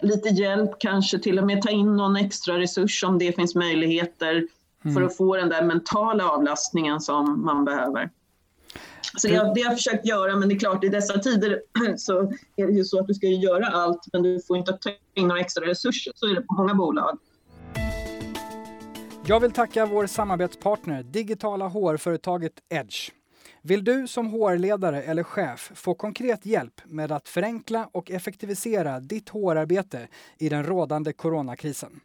lite hjälp, kanske till och med ta in någon extra resurs om det finns möjligheter mm. för att få den där mentala avlastningen som man behöver. Så det, det har jag försökt göra, men det är klart i dessa tider så är det ju så att du ska göra allt, men du får inte ta in några extra resurser. Så är det på många bolag. Jag vill tacka vår samarbetspartner, digitala HR-företaget Edge. Vill du som HR-ledare eller chef få konkret hjälp med att förenkla och effektivisera ditt HR-arbete i den rådande coronakrisen?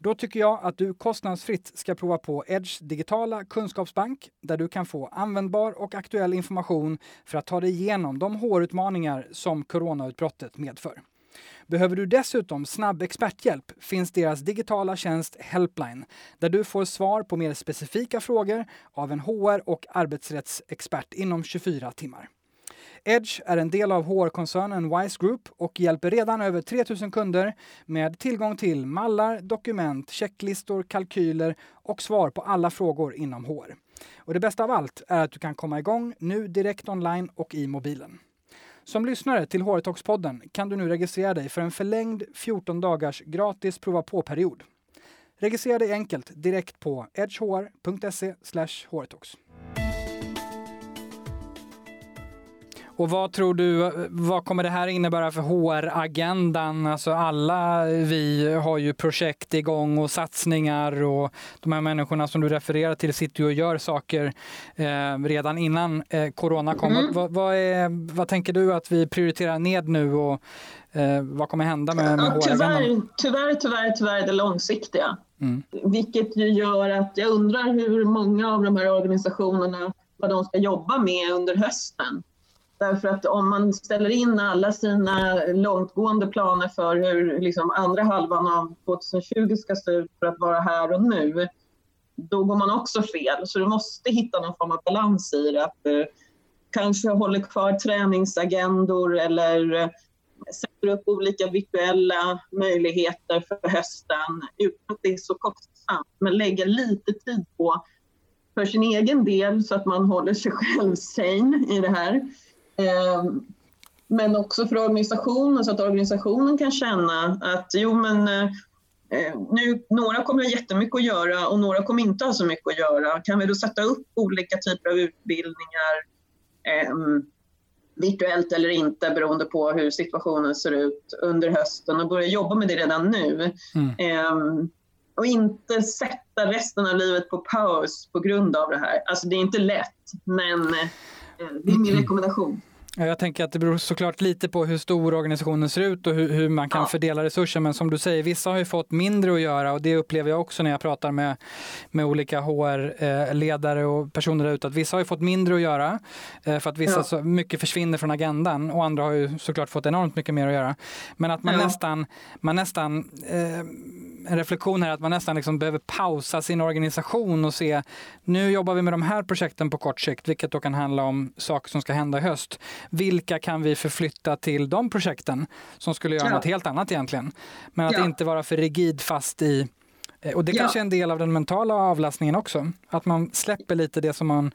Då tycker jag att du kostnadsfritt ska prova på Edge digitala kunskapsbank där du kan få användbar och aktuell information för att ta dig igenom de HR-utmaningar som coronautbrottet medför. Behöver du dessutom snabb experthjälp finns deras digitala tjänst Helpline där du får svar på mer specifika frågor av en HR och arbetsrättsexpert inom 24 timmar. Edge är en del av HR-koncernen Wise Group och hjälper redan över 3000 kunder med tillgång till mallar, dokument, checklistor, kalkyler och svar på alla frågor inom HR. Och det bästa av allt är att du kan komma igång nu direkt online och i mobilen. Som lyssnare till HR-talks-podden kan du nu registrera dig för en förlängd 14 dagars gratis prova på-period. Registrera dig enkelt direkt på edgehr.se hrtalks. Och vad tror du, vad kommer det här innebära för HR-agendan? Alltså alla vi har ju projekt igång och satsningar och de här människorna som du refererar till sitter ju och gör saker eh, redan innan eh, corona kom. Mm. Vad, vad, är, vad tänker du att vi prioriterar ned nu och eh, vad kommer hända med, med ja, tyvärr, tyvärr, tyvärr, tyvärr det långsiktiga. Mm. Vilket ju gör att jag undrar hur många av de här organisationerna vad de ska jobba med under hösten. Därför att om man ställer in alla sina långtgående planer för hur liksom andra halvan av 2020 ska se ut för att vara här och nu, då går man också fel. Så du måste hitta någon form av balans i det. Att du kanske håller kvar träningsagendor eller eh, sätter upp olika virtuella möjligheter för hösten utan att det är så kostsamt. Men lägga lite tid på för sin egen del så att man håller sig själv sane i det här men också för organisationen så att organisationen kan känna att jo men eh, nu, några kommer ha jättemycket att göra och några kommer inte ha så mycket att göra. Kan vi då sätta upp olika typer av utbildningar eh, virtuellt eller inte beroende på hur situationen ser ut under hösten och börja jobba med det redan nu. Mm. Eh, och inte sätta resten av livet på paus på grund av det här. Alltså det är inte lätt, men eh, det är min rekommendation. Jag tänker att det beror såklart lite på hur stor organisationen ser ut och hur, hur man kan ja. fördela resurser. Men som du säger, vissa har ju fått mindre att göra och det upplever jag också när jag pratar med, med olika HR-ledare och personer där ute. Att vissa har ju fått mindre att göra eh, för att vissa ja. så mycket försvinner från agendan och andra har ju såklart fått enormt mycket mer att göra. Men att man ja. nästan, man nästan eh, en reflektion här att man nästan liksom behöver pausa sin organisation och se nu jobbar vi med de här projekten på kort sikt, vilket då kan handla om saker som ska hända i höst. Vilka kan vi förflytta till de projekten som skulle göra ja. något helt annat egentligen? Men att ja. inte vara för rigid fast i och det kanske är en del av den mentala avlastningen också. Att man släpper lite det som man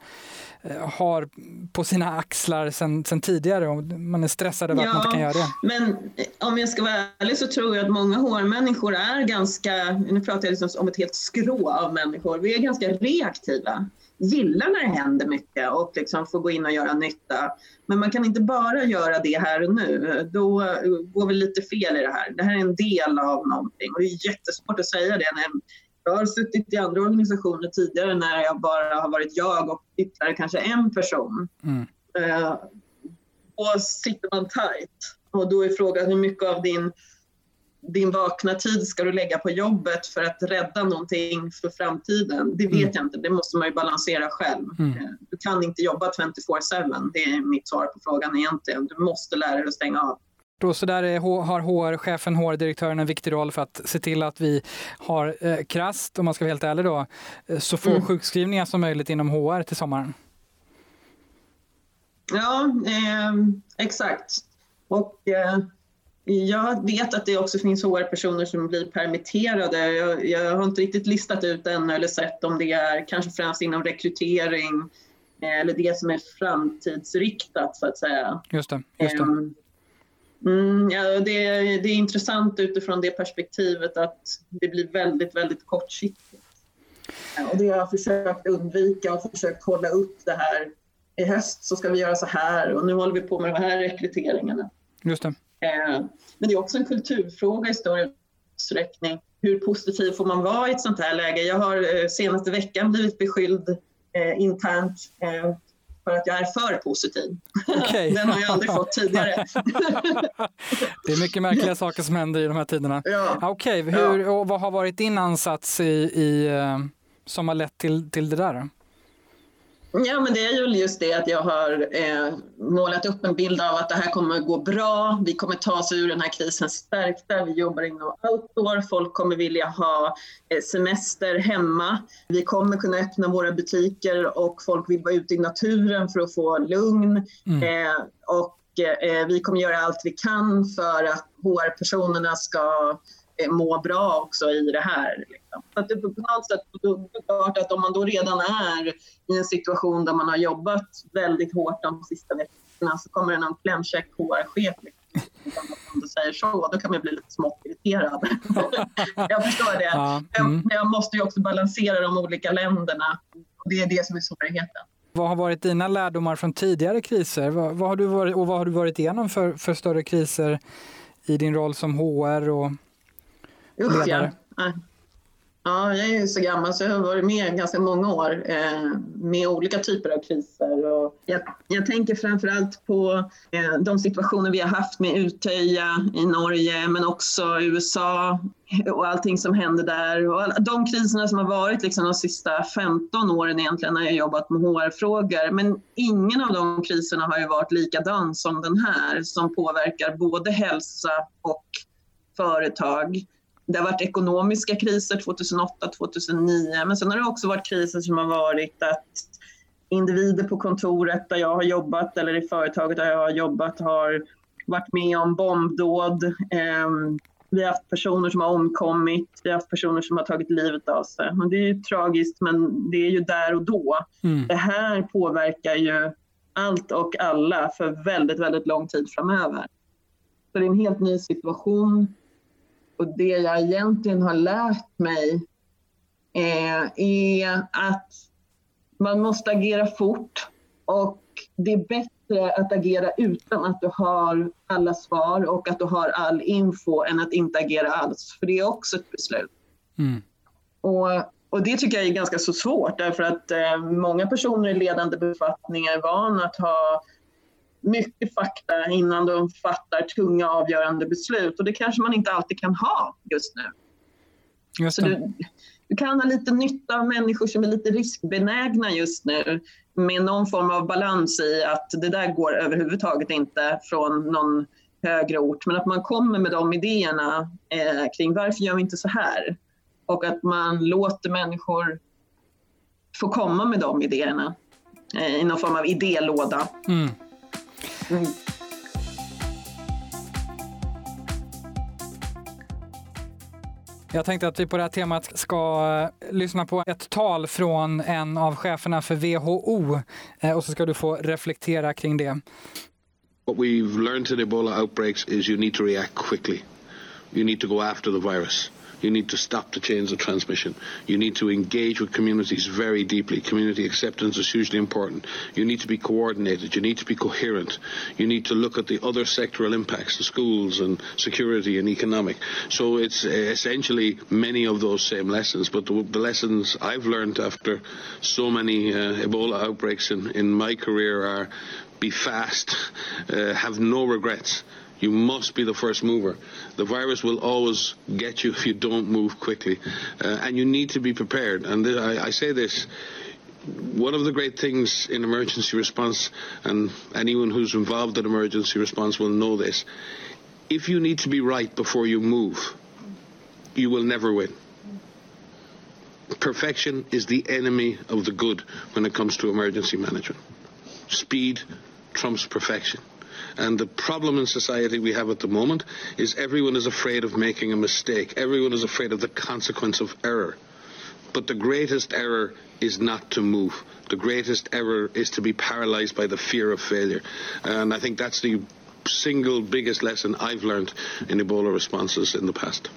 eh, har på sina axlar sen, sen tidigare och man är stressad över ja, att man inte kan göra det. Men eh, om jag ska vara ärlig så tror jag att många HR-människor är ganska, nu pratar jag liksom om ett helt skrå av människor, vi är ganska reaktiva gillar när det händer mycket och liksom får gå in och göra nytta. Men man kan inte bara göra det här och nu. Då går vi lite fel i det här. Det här är en del av någonting och det är jättesvårt att säga det. När jag har suttit i andra organisationer tidigare när jag bara har varit jag och ytterligare kanske en person. Mm. Uh, och sitter man tajt och då är frågan hur mycket av din din vakna tid ska du lägga på jobbet för att rädda någonting för framtiden? Det vet mm. jag inte, det måste man ju balansera själv. Mm. Eh, du kan inte jobba 24-7, det är mitt svar på frågan egentligen. Du måste lära dig att stänga av. Då så där är, har HR-chefen, HR-direktören en viktig roll för att se till att vi har eh, krast, om man ska vara helt ärlig då, eh, så få mm. sjukskrivningar som möjligt inom HR till sommaren. Ja, eh, exakt. Och eh, jag vet att det också finns HR-personer som blir permitterade. Jag, jag, har inte riktigt listat ut än eller sett om det är kanske främst inom rekrytering eh, eller det som är framtidsriktat så att säga. Just det. Just det. Um, mm, ja, det, det, är intressant utifrån det perspektivet att det blir väldigt, väldigt kortsiktigt. Och det har jag försökt undvika och försökt hålla upp det här. I höst så ska vi göra så här och nu håller vi på med de här rekryteringarna. Just det. Eh, men det är också en kulturfråga i stor utsträckning. Hur positiv får man vara i ett sånt här läge? Jag har eh, senaste veckan blivit beskylld eh, internt för att jag är för positiv. Okay. Den har jag aldrig fått tidigare. det är mycket märkliga saker som händer i de här tiderna. Ja. Okej, okay. ja. vad har varit din ansats i, i, som har lett till, till det där? Ja, men det är ju just det att jag har eh, målat upp en bild av att det här kommer gå bra. Vi kommer ta oss ur den här krisen stärkta. Vi jobbar inom outdoor. Folk kommer vilja ha eh, semester hemma. Vi kommer kunna öppna våra butiker och folk vill vara ute i naturen för att få lugn. Mm. Eh, och eh, vi kommer göra allt vi kan för att HR-personerna ska må bra också i det här. Liksom. Så att det, på något sätt, det är klart att om man då redan är i en situation där man har jobbat väldigt hårt de sista veckorna så kommer det någon klämkäck HR-chef liksom, om du säger så, då kan man bli lite smått irriterad. jag förstår det. Ja, mm. Men jag måste ju också balansera de olika länderna. Det är det som är svårigheten. Vad har varit dina lärdomar från tidigare kriser? Vad, vad, har du varit, och vad har du varit igenom för, för större kriser i din roll som HR och ledare? Usch, ja. Ja, jag är ju så gammal så jag har varit med ganska många år eh, med olika typer av kriser. Och jag, jag tänker framförallt på eh, de situationer vi har haft med Utöja i Norge men också USA och allting som händer där. Och alla, de kriserna som har varit liksom de sista 15 åren egentligen när jag jobbat med HR-frågor. Men ingen av de kriserna har ju varit likadan som den här som påverkar både hälsa och företag. Det har varit ekonomiska kriser 2008, 2009 men sen har det också varit kriser som har varit att individer på kontoret där jag har jobbat eller i företaget där jag har jobbat har varit med om bombdåd. Ehm, vi har haft personer som har omkommit, vi har haft personer som har tagit livet av sig. Men det är ju tragiskt men det är ju där och då. Mm. Det här påverkar ju allt och alla för väldigt, väldigt lång tid framöver. Så det är en helt ny situation och det jag egentligen har lärt mig eh, är att man måste agera fort och det är bättre att agera utan att du har alla svar och att du har all info än att inte agera alls, för det är också ett beslut. Mm. Och, och det tycker jag är ganska så svårt därför att eh, många personer i ledande befattningar är vana att ha mycket fakta innan de fattar tunga avgörande beslut och det kanske man inte alltid kan ha just nu. Just så du, du kan ha lite nytta av människor som är lite riskbenägna just nu med någon form av balans i att det där går överhuvudtaget inte från någon högre ort men att man kommer med de idéerna eh, kring varför gör vi inte så här? Och att man låter människor få komma med de idéerna eh, i någon form av idélåda. Mm. Mm. Jag tänkte att vi på det här temat ska eh, lyssna på ett tal från en av cheferna för WHO eh, och så ska du få reflektera kring det. What we've learned in Ebola outbreaks is you need to react quickly. You need to go after the virus. You need to stop the chains of transmission. You need to engage with communities very deeply. Community acceptance is hugely important. You need to be coordinated. You need to be coherent. You need to look at the other sectoral impacts, the schools and security and economic. So it's uh, essentially many of those same lessons. But the, the lessons I've learned after so many uh, Ebola outbreaks in, in my career are be fast, uh, have no regrets you must be the first mover. The virus will always get you if you don't move quickly. Uh, and you need to be prepared. And th- I, I say this one of the great things in emergency response, and anyone who's involved in emergency response will know this, if you need to be right before you move, you will never win. Perfection is the enemy of the good when it comes to emergency management. Speed trumps perfection. And the problem in society we have at the moment is everyone is afraid of making a mistake. Everyone is afraid of the consequence of error. But the greatest error is not to move. The greatest error is to be paralyzed by the fear of failure. And I think that's the single biggest lesson I've learned in Ebola responses in the past.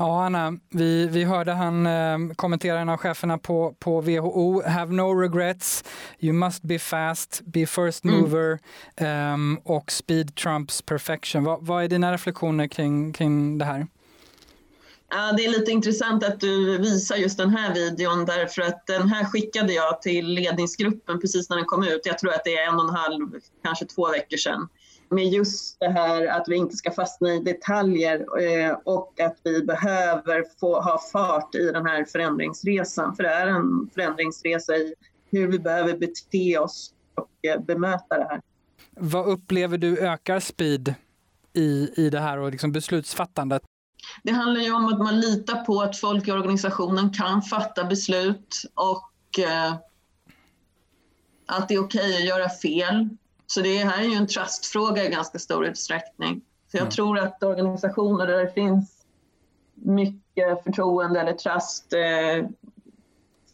Ja, Anna, vi, vi hörde han eh, kommentera en av cheferna på, på WHO. Have no regrets, you must be fast, be first mm. mover mm. um, och speed trumps perfection. Va, vad är dina reflektioner kring, kring det här? Ja, det är lite intressant att du visar just den här videon därför att den här skickade jag till ledningsgruppen precis när den kom ut. Jag tror att det är en och en halv, kanske två veckor sedan med just det här att vi inte ska fastna i detaljer eh, och att vi behöver få ha fart i den här förändringsresan. För det är en förändringsresa i hur vi behöver bete oss och eh, bemöta det här. Vad upplever du ökar speed i, i det här och liksom beslutsfattandet? Det handlar ju om att man litar på att folk i organisationen kan fatta beslut och eh, att det är okej okay att göra fel. Så det här är ju en trustfråga i ganska stor utsträckning. Så jag mm. tror att organisationer där det finns mycket förtroende eller trust eh,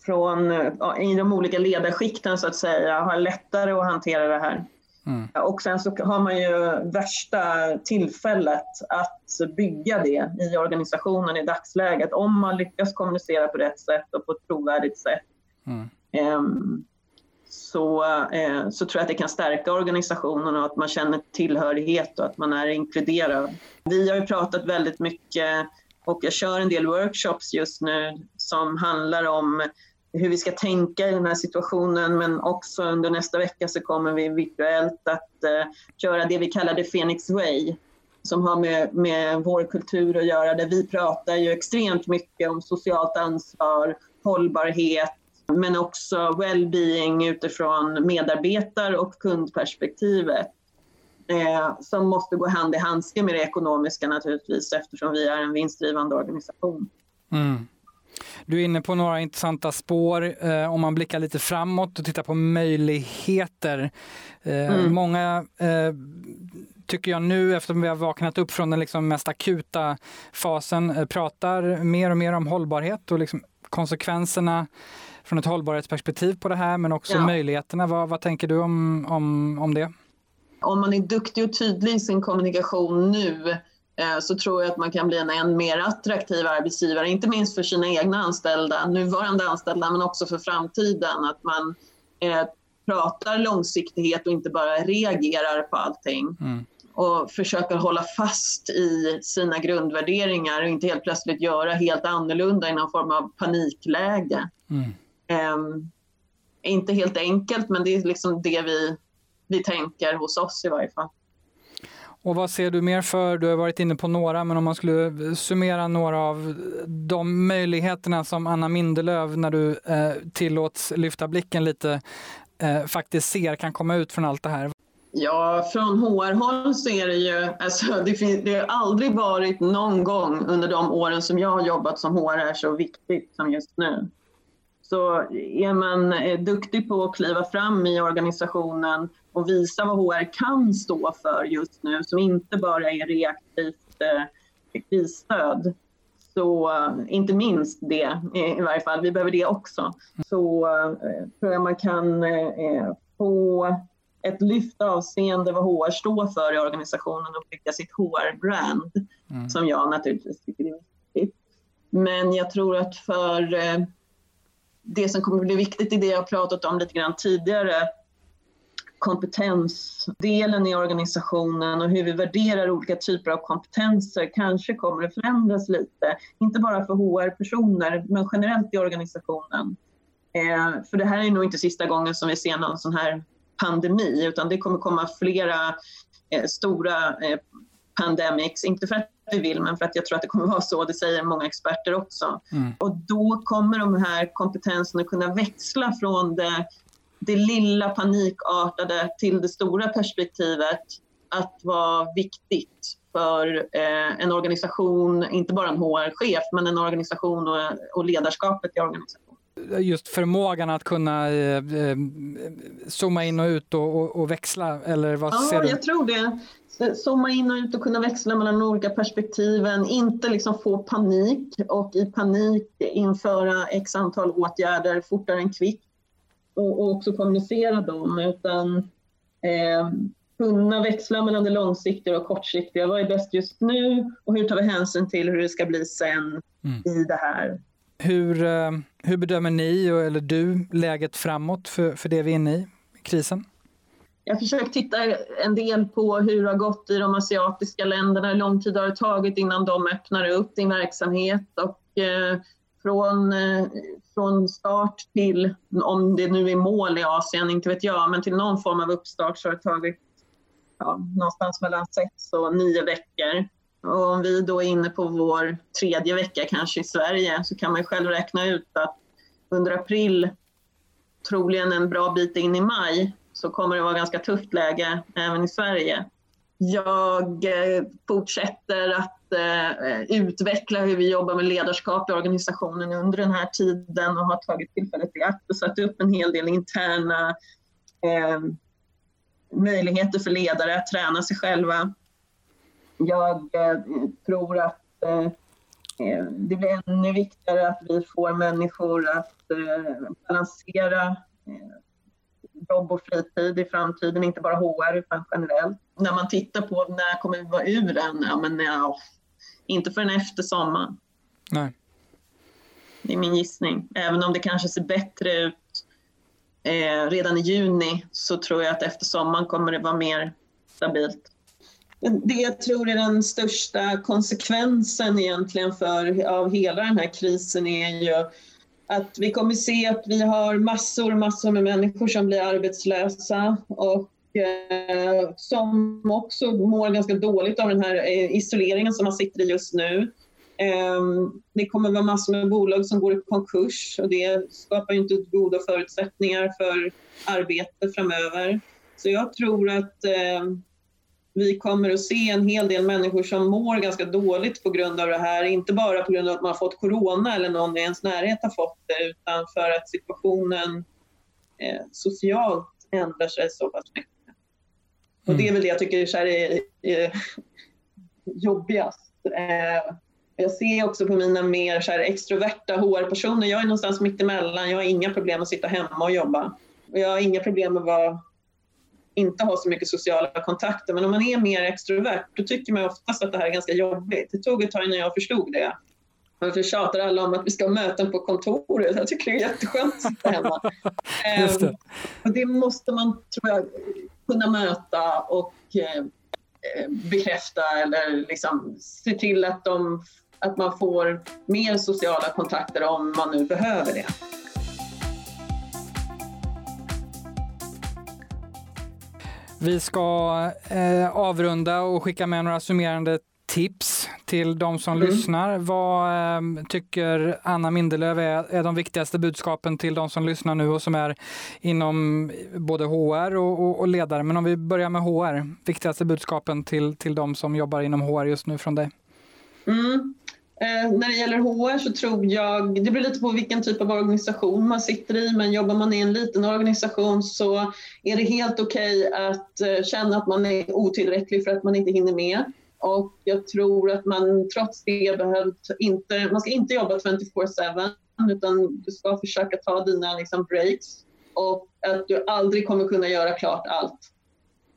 från, i de olika ledarskikten så att säga har lättare att hantera det här. Mm. Och sen så har man ju värsta tillfället att bygga det i organisationen i dagsläget om man lyckas kommunicera på rätt sätt och på ett trovärdigt sätt. Mm. Um, så, eh, så tror jag att det kan stärka organisationen och att man känner tillhörighet och att man är inkluderad. Vi har ju pratat väldigt mycket och jag kör en del workshops just nu som handlar om hur vi ska tänka i den här situationen men också under nästa vecka så kommer vi virtuellt att eh, köra det vi kallar the Phoenix Way som har med, med vår kultur att göra där vi pratar ju extremt mycket om socialt ansvar, hållbarhet men också well-being utifrån medarbetar och kundperspektivet eh, som måste gå hand i handske med det ekonomiska naturligtvis eftersom vi är en vinstdrivande organisation. Mm. Du är inne på några intressanta spår eh, om man blickar lite framåt och tittar på möjligheter. Eh, mm. Många eh, tycker jag nu, eftersom vi har vaknat upp från den liksom mest akuta fasen, eh, pratar mer och mer om hållbarhet och liksom konsekvenserna från ett hållbarhetsperspektiv på det här, men också ja. möjligheterna. Vad, vad tänker du om, om, om det? Om man är duktig och tydlig i sin kommunikation nu Eh, så tror jag att man kan bli en än mer attraktiv arbetsgivare, inte minst för sina egna anställda, nuvarande anställda, men också för framtiden. Att man eh, pratar långsiktighet och inte bara reagerar på allting. Mm. Och försöker hålla fast i sina grundvärderingar och inte helt plötsligt göra helt annorlunda i någon form av panikläge. Mm. Eh, inte helt enkelt, men det är liksom det vi, vi tänker hos oss i varje fall. Och vad ser du mer för, du har varit inne på några, men om man skulle summera några av de möjligheterna som Anna Mindelöv, när du eh, tillåts lyfta blicken lite, eh, faktiskt ser kan komma ut från allt det här? Ja, från HR-håll så är det ju, alltså, det, finns, det har aldrig varit någon gång under de åren som jag har jobbat som HR så viktigt som just nu. Så är man eh, duktig på att kliva fram i organisationen och visa vad HR kan stå för just nu, som inte bara är reaktivt eh, krisstöd, så eh, inte minst det i varje fall, vi behöver det också, så eh, tror jag man kan eh, få ett lyft avseende vad HR står för i organisationen och bygga sitt HR-brand, mm. som jag naturligtvis tycker är viktigt. Men jag tror att för eh, det som kommer bli viktigt i det jag pratat om lite grann tidigare, kompetensdelen i organisationen och hur vi värderar olika typer av kompetenser kanske kommer att förändras lite. Inte bara för HR-personer, men generellt i organisationen. Eh, för det här är nog inte sista gången som vi ser någon sån här pandemi, utan det kommer komma flera eh, stora eh, pandemics, inte för att vi vill, men för att jag tror att det kommer vara så, det säger många experter också. Mm. Och då kommer de här kompetenserna kunna växla från det, det lilla panikartade till det stora perspektivet att vara viktigt för eh, en organisation, inte bara en HR-chef, men en organisation och, och ledarskapet i organisationen just förmågan att kunna eh, eh, zooma in och ut och, och, och växla? Eller vad ja, ser du? jag tror det zooma in och ut och kunna växla mellan de olika perspektiven, inte liksom få panik och i panik införa x antal åtgärder fortare än kvickt och, och också kommunicera dem utan eh, kunna växla mellan det långsiktiga och kortsiktiga. Vad är bäst just nu och hur tar vi hänsyn till hur det ska bli sen mm. i det här? Hur, eh, hur bedömer ni, eller du, läget framåt för, för det vi är inne i, krisen? Jag har försökt titta en del på hur det har gått i de asiatiska länderna, hur lång tid har det tagit innan de öppnar upp sin verksamhet och eh, från, eh, från start till, om det nu är mål i Asien, inte vet jag, men till någon form av uppstart så har det tagit ja, någonstans mellan sex och nio veckor. Och om vi då är inne på vår tredje vecka kanske i Sverige så kan man själv räkna ut att under april troligen en bra bit in i maj så kommer det vara ganska tufft läge även i Sverige. Jag eh, fortsätter att eh, utveckla hur vi jobbar med ledarskap i organisationen under den här tiden och har tagit tillfället i akt och satt upp en hel del interna eh, möjligheter för ledare att träna sig själva. Jag eh, tror att eh, eh det blir ännu viktigare att vi får människor att balansera jobb och fritid i framtiden, inte bara HR utan generellt. När man tittar på när kommer vi vara ur den? Ja, men ja, inte förrän efter sommaren. Nej. Det är min gissning. Även om det kanske ser bättre ut eh, redan i juni så tror jag att efter sommaren kommer det vara mer stabilt. Det jag tror är den största konsekvensen egentligen för, av hela den här krisen är ju att vi kommer se att vi har massor, massor med människor som blir arbetslösa och eh, som också mår ganska dåligt av den här eh, isoleringen som man sitter i just nu. Eh, det kommer vara massor med bolag som går i konkurs och det skapar ju inte goda förutsättningar för arbete framöver. Så jag tror att eh, vi kommer att se en hel del människor som mår ganska dåligt på grund av det här. Inte bara på grund av att man har fått corona eller någon i ens närhet har fått det utan för att situationen eh, socialt ändrar sig så pass mycket. Och det är mm. väl det jag tycker är, är, är jobbigast. Eh, jag ser också på mina mer så extroverta HR-personer, jag är någonstans mitt emellan. Jag har inga problem att sitta hemma och jobba. Och jag har inga problem med att vara inte har så mycket sociala kontakter. Men om man är mer extrovert då tycker man oftast att det här är ganska jobbigt. Det tog ett tag innan jag förstod det. Varför tjatar alla om att vi ska ha möten på kontoret? Jag tycker det är jätteskönt att sitta hemma. Det. Um, och det måste man, tror jag, kunna möta och eh, bekräfta eller liksom se till att, de, att man får mer sociala kontakter om man nu behöver det. Vi ska eh, avrunda och skicka med några summerande tips till de som mm. lyssnar. Vad eh, tycker Anna Mindelöv är, är de viktigaste budskapen till de som lyssnar nu och som är inom både HR och, och, och, ledare? Men om vi börjar med HR, viktigaste budskapen till, till de som jobbar inom HR just nu från dig? Mm. Eh, när det gäller HR så tror jag, det beror lite på vilken typ av organisation man sitter i, men jobbar man i en liten organisation så är det helt okej okay att eh, känna att man är otillräcklig för att man inte hinner med. Och jag tror att man trots det behövt inte, man ska inte jobba 24-7 utan du ska försöka ta dina liksom, breaks och att du aldrig kommer kunna göra klart allt.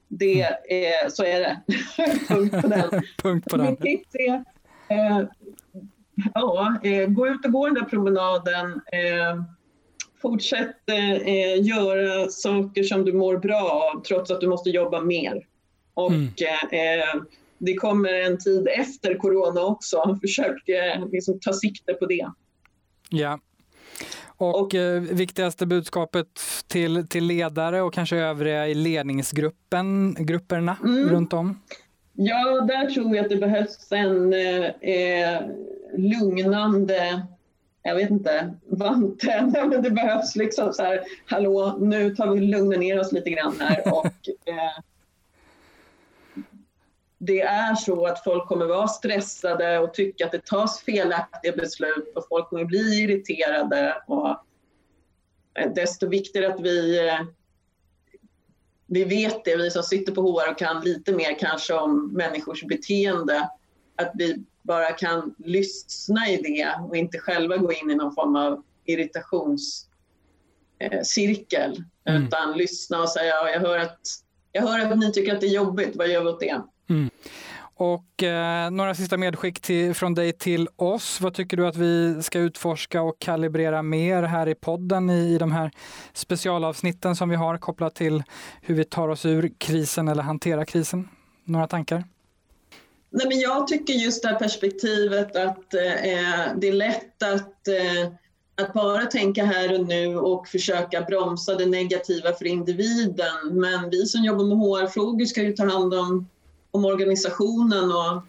Det är, så är det. Punkt på den. Punkt på den. Mitt tips är eh, ja, eh, gå ut och gå den där promenaden. Eh, fortsätt eh, göra saker som du mår bra av trots att du måste jobba mer. Och mm. Eh, det kommer en tid efter corona också. Försök eh, liksom, ta sikte på det. Ja. Och, och eh, viktigaste budskapet till, till ledare och kanske övriga i ledningsgruppen, grupperna mm. runt om? Ja, där tror jag att det behövs en eh, lugnande, jag vet inte, vante, men det behövs liksom så här, hallå, nu tar vi lugna ner oss lite grann här. Och eh, det är så att folk kommer vara stressade och tycka att det tas felaktiga beslut och folk kommer bli irriterade och eh, desto viktigare att vi eh, vi vet det, vi som sitter på HR och kan lite mer kanske om människors beteende, att vi bara kan lyssna i det och inte själva gå in i någon form av irritationscirkel. Mm. Utan lyssna och säga, ja, jag, hör att, jag hör att ni tycker att det är jobbigt, vad gör vi åt det? Mm. Och eh, några sista medskick till, från dig till oss. Vad tycker du att vi ska utforska och kalibrera mer här i podden i, i de här specialavsnitten som vi har kopplat till hur vi tar oss ur krisen eller hanterar krisen? Några tankar? Nej, men jag tycker just det här perspektivet att eh, eh det är lätt att, eh, att bara tänka här och nu och försöka bromsa det negativa för individen. Men vi som jobbar med HR-frågor ska ju ta hand om om organisationen och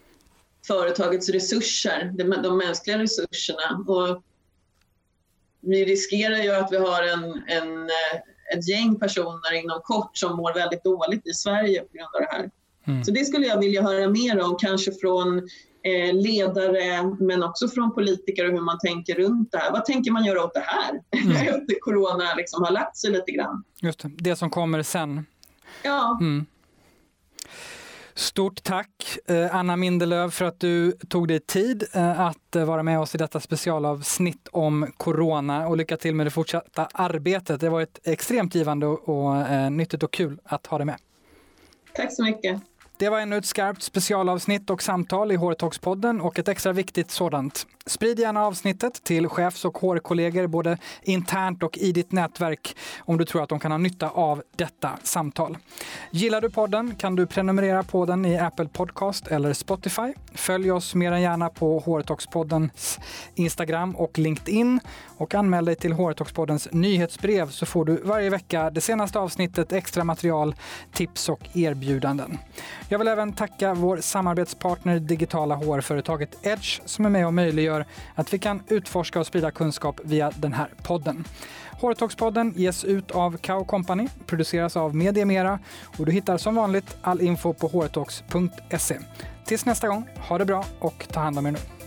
företagets resurser, de, mänskliga resurserna. Och vi riskerar ju att vi har en, en, eh, ett gäng personer inom kort som mår väldigt dåligt i Sverige på grund av det här. Mm. Så det skulle jag vilja höra mer om, kanske från eh, ledare men också från politiker och hur man tänker runt det här. Vad tänker man göra åt det här mm. efter corona liksom har lagt sig lite grann? Just det, det som kommer sen. Ja. Mm. Stort tack eh, Anna Mindelöv för att du tog dig tid eh, att eh, vara med oss i detta specialavsnitt om corona och lycka till med det fortsatta arbetet. Det har varit extremt givande och nyttigt och kul att ha dig med. Tack så mycket. Det var ännu ett skarpt specialavsnitt och samtal i HR-talks-podden och ett extra viktigt sådant. Sprid gärna avsnittet till chefs och HR-kollegor både internt och i ditt nätverk om du tror att de kan ha nytta av detta samtal. Gillar du podden kan du prenumerera på den i Apple Podcast eller Spotify. Följ oss mer än gärna på HR-talkspoddens Instagram och LinkedIn och anmäl dig till HR-talkspoddens nyhetsbrev så får du varje vecka det senaste avsnittet, extra material, tips och erbjudanden. Jag vill även tacka vår samarbetspartner digitala HR-företaget Edge som är med och möjliggör att vi kan utforska och sprida kunskap via den här podden. Hårtalkspodden ges ut av Kao Company, produceras av Mediemera och du hittar som vanligt all info på hårtalks.se. Tills nästa gång, ha det bra och ta hand om er nu.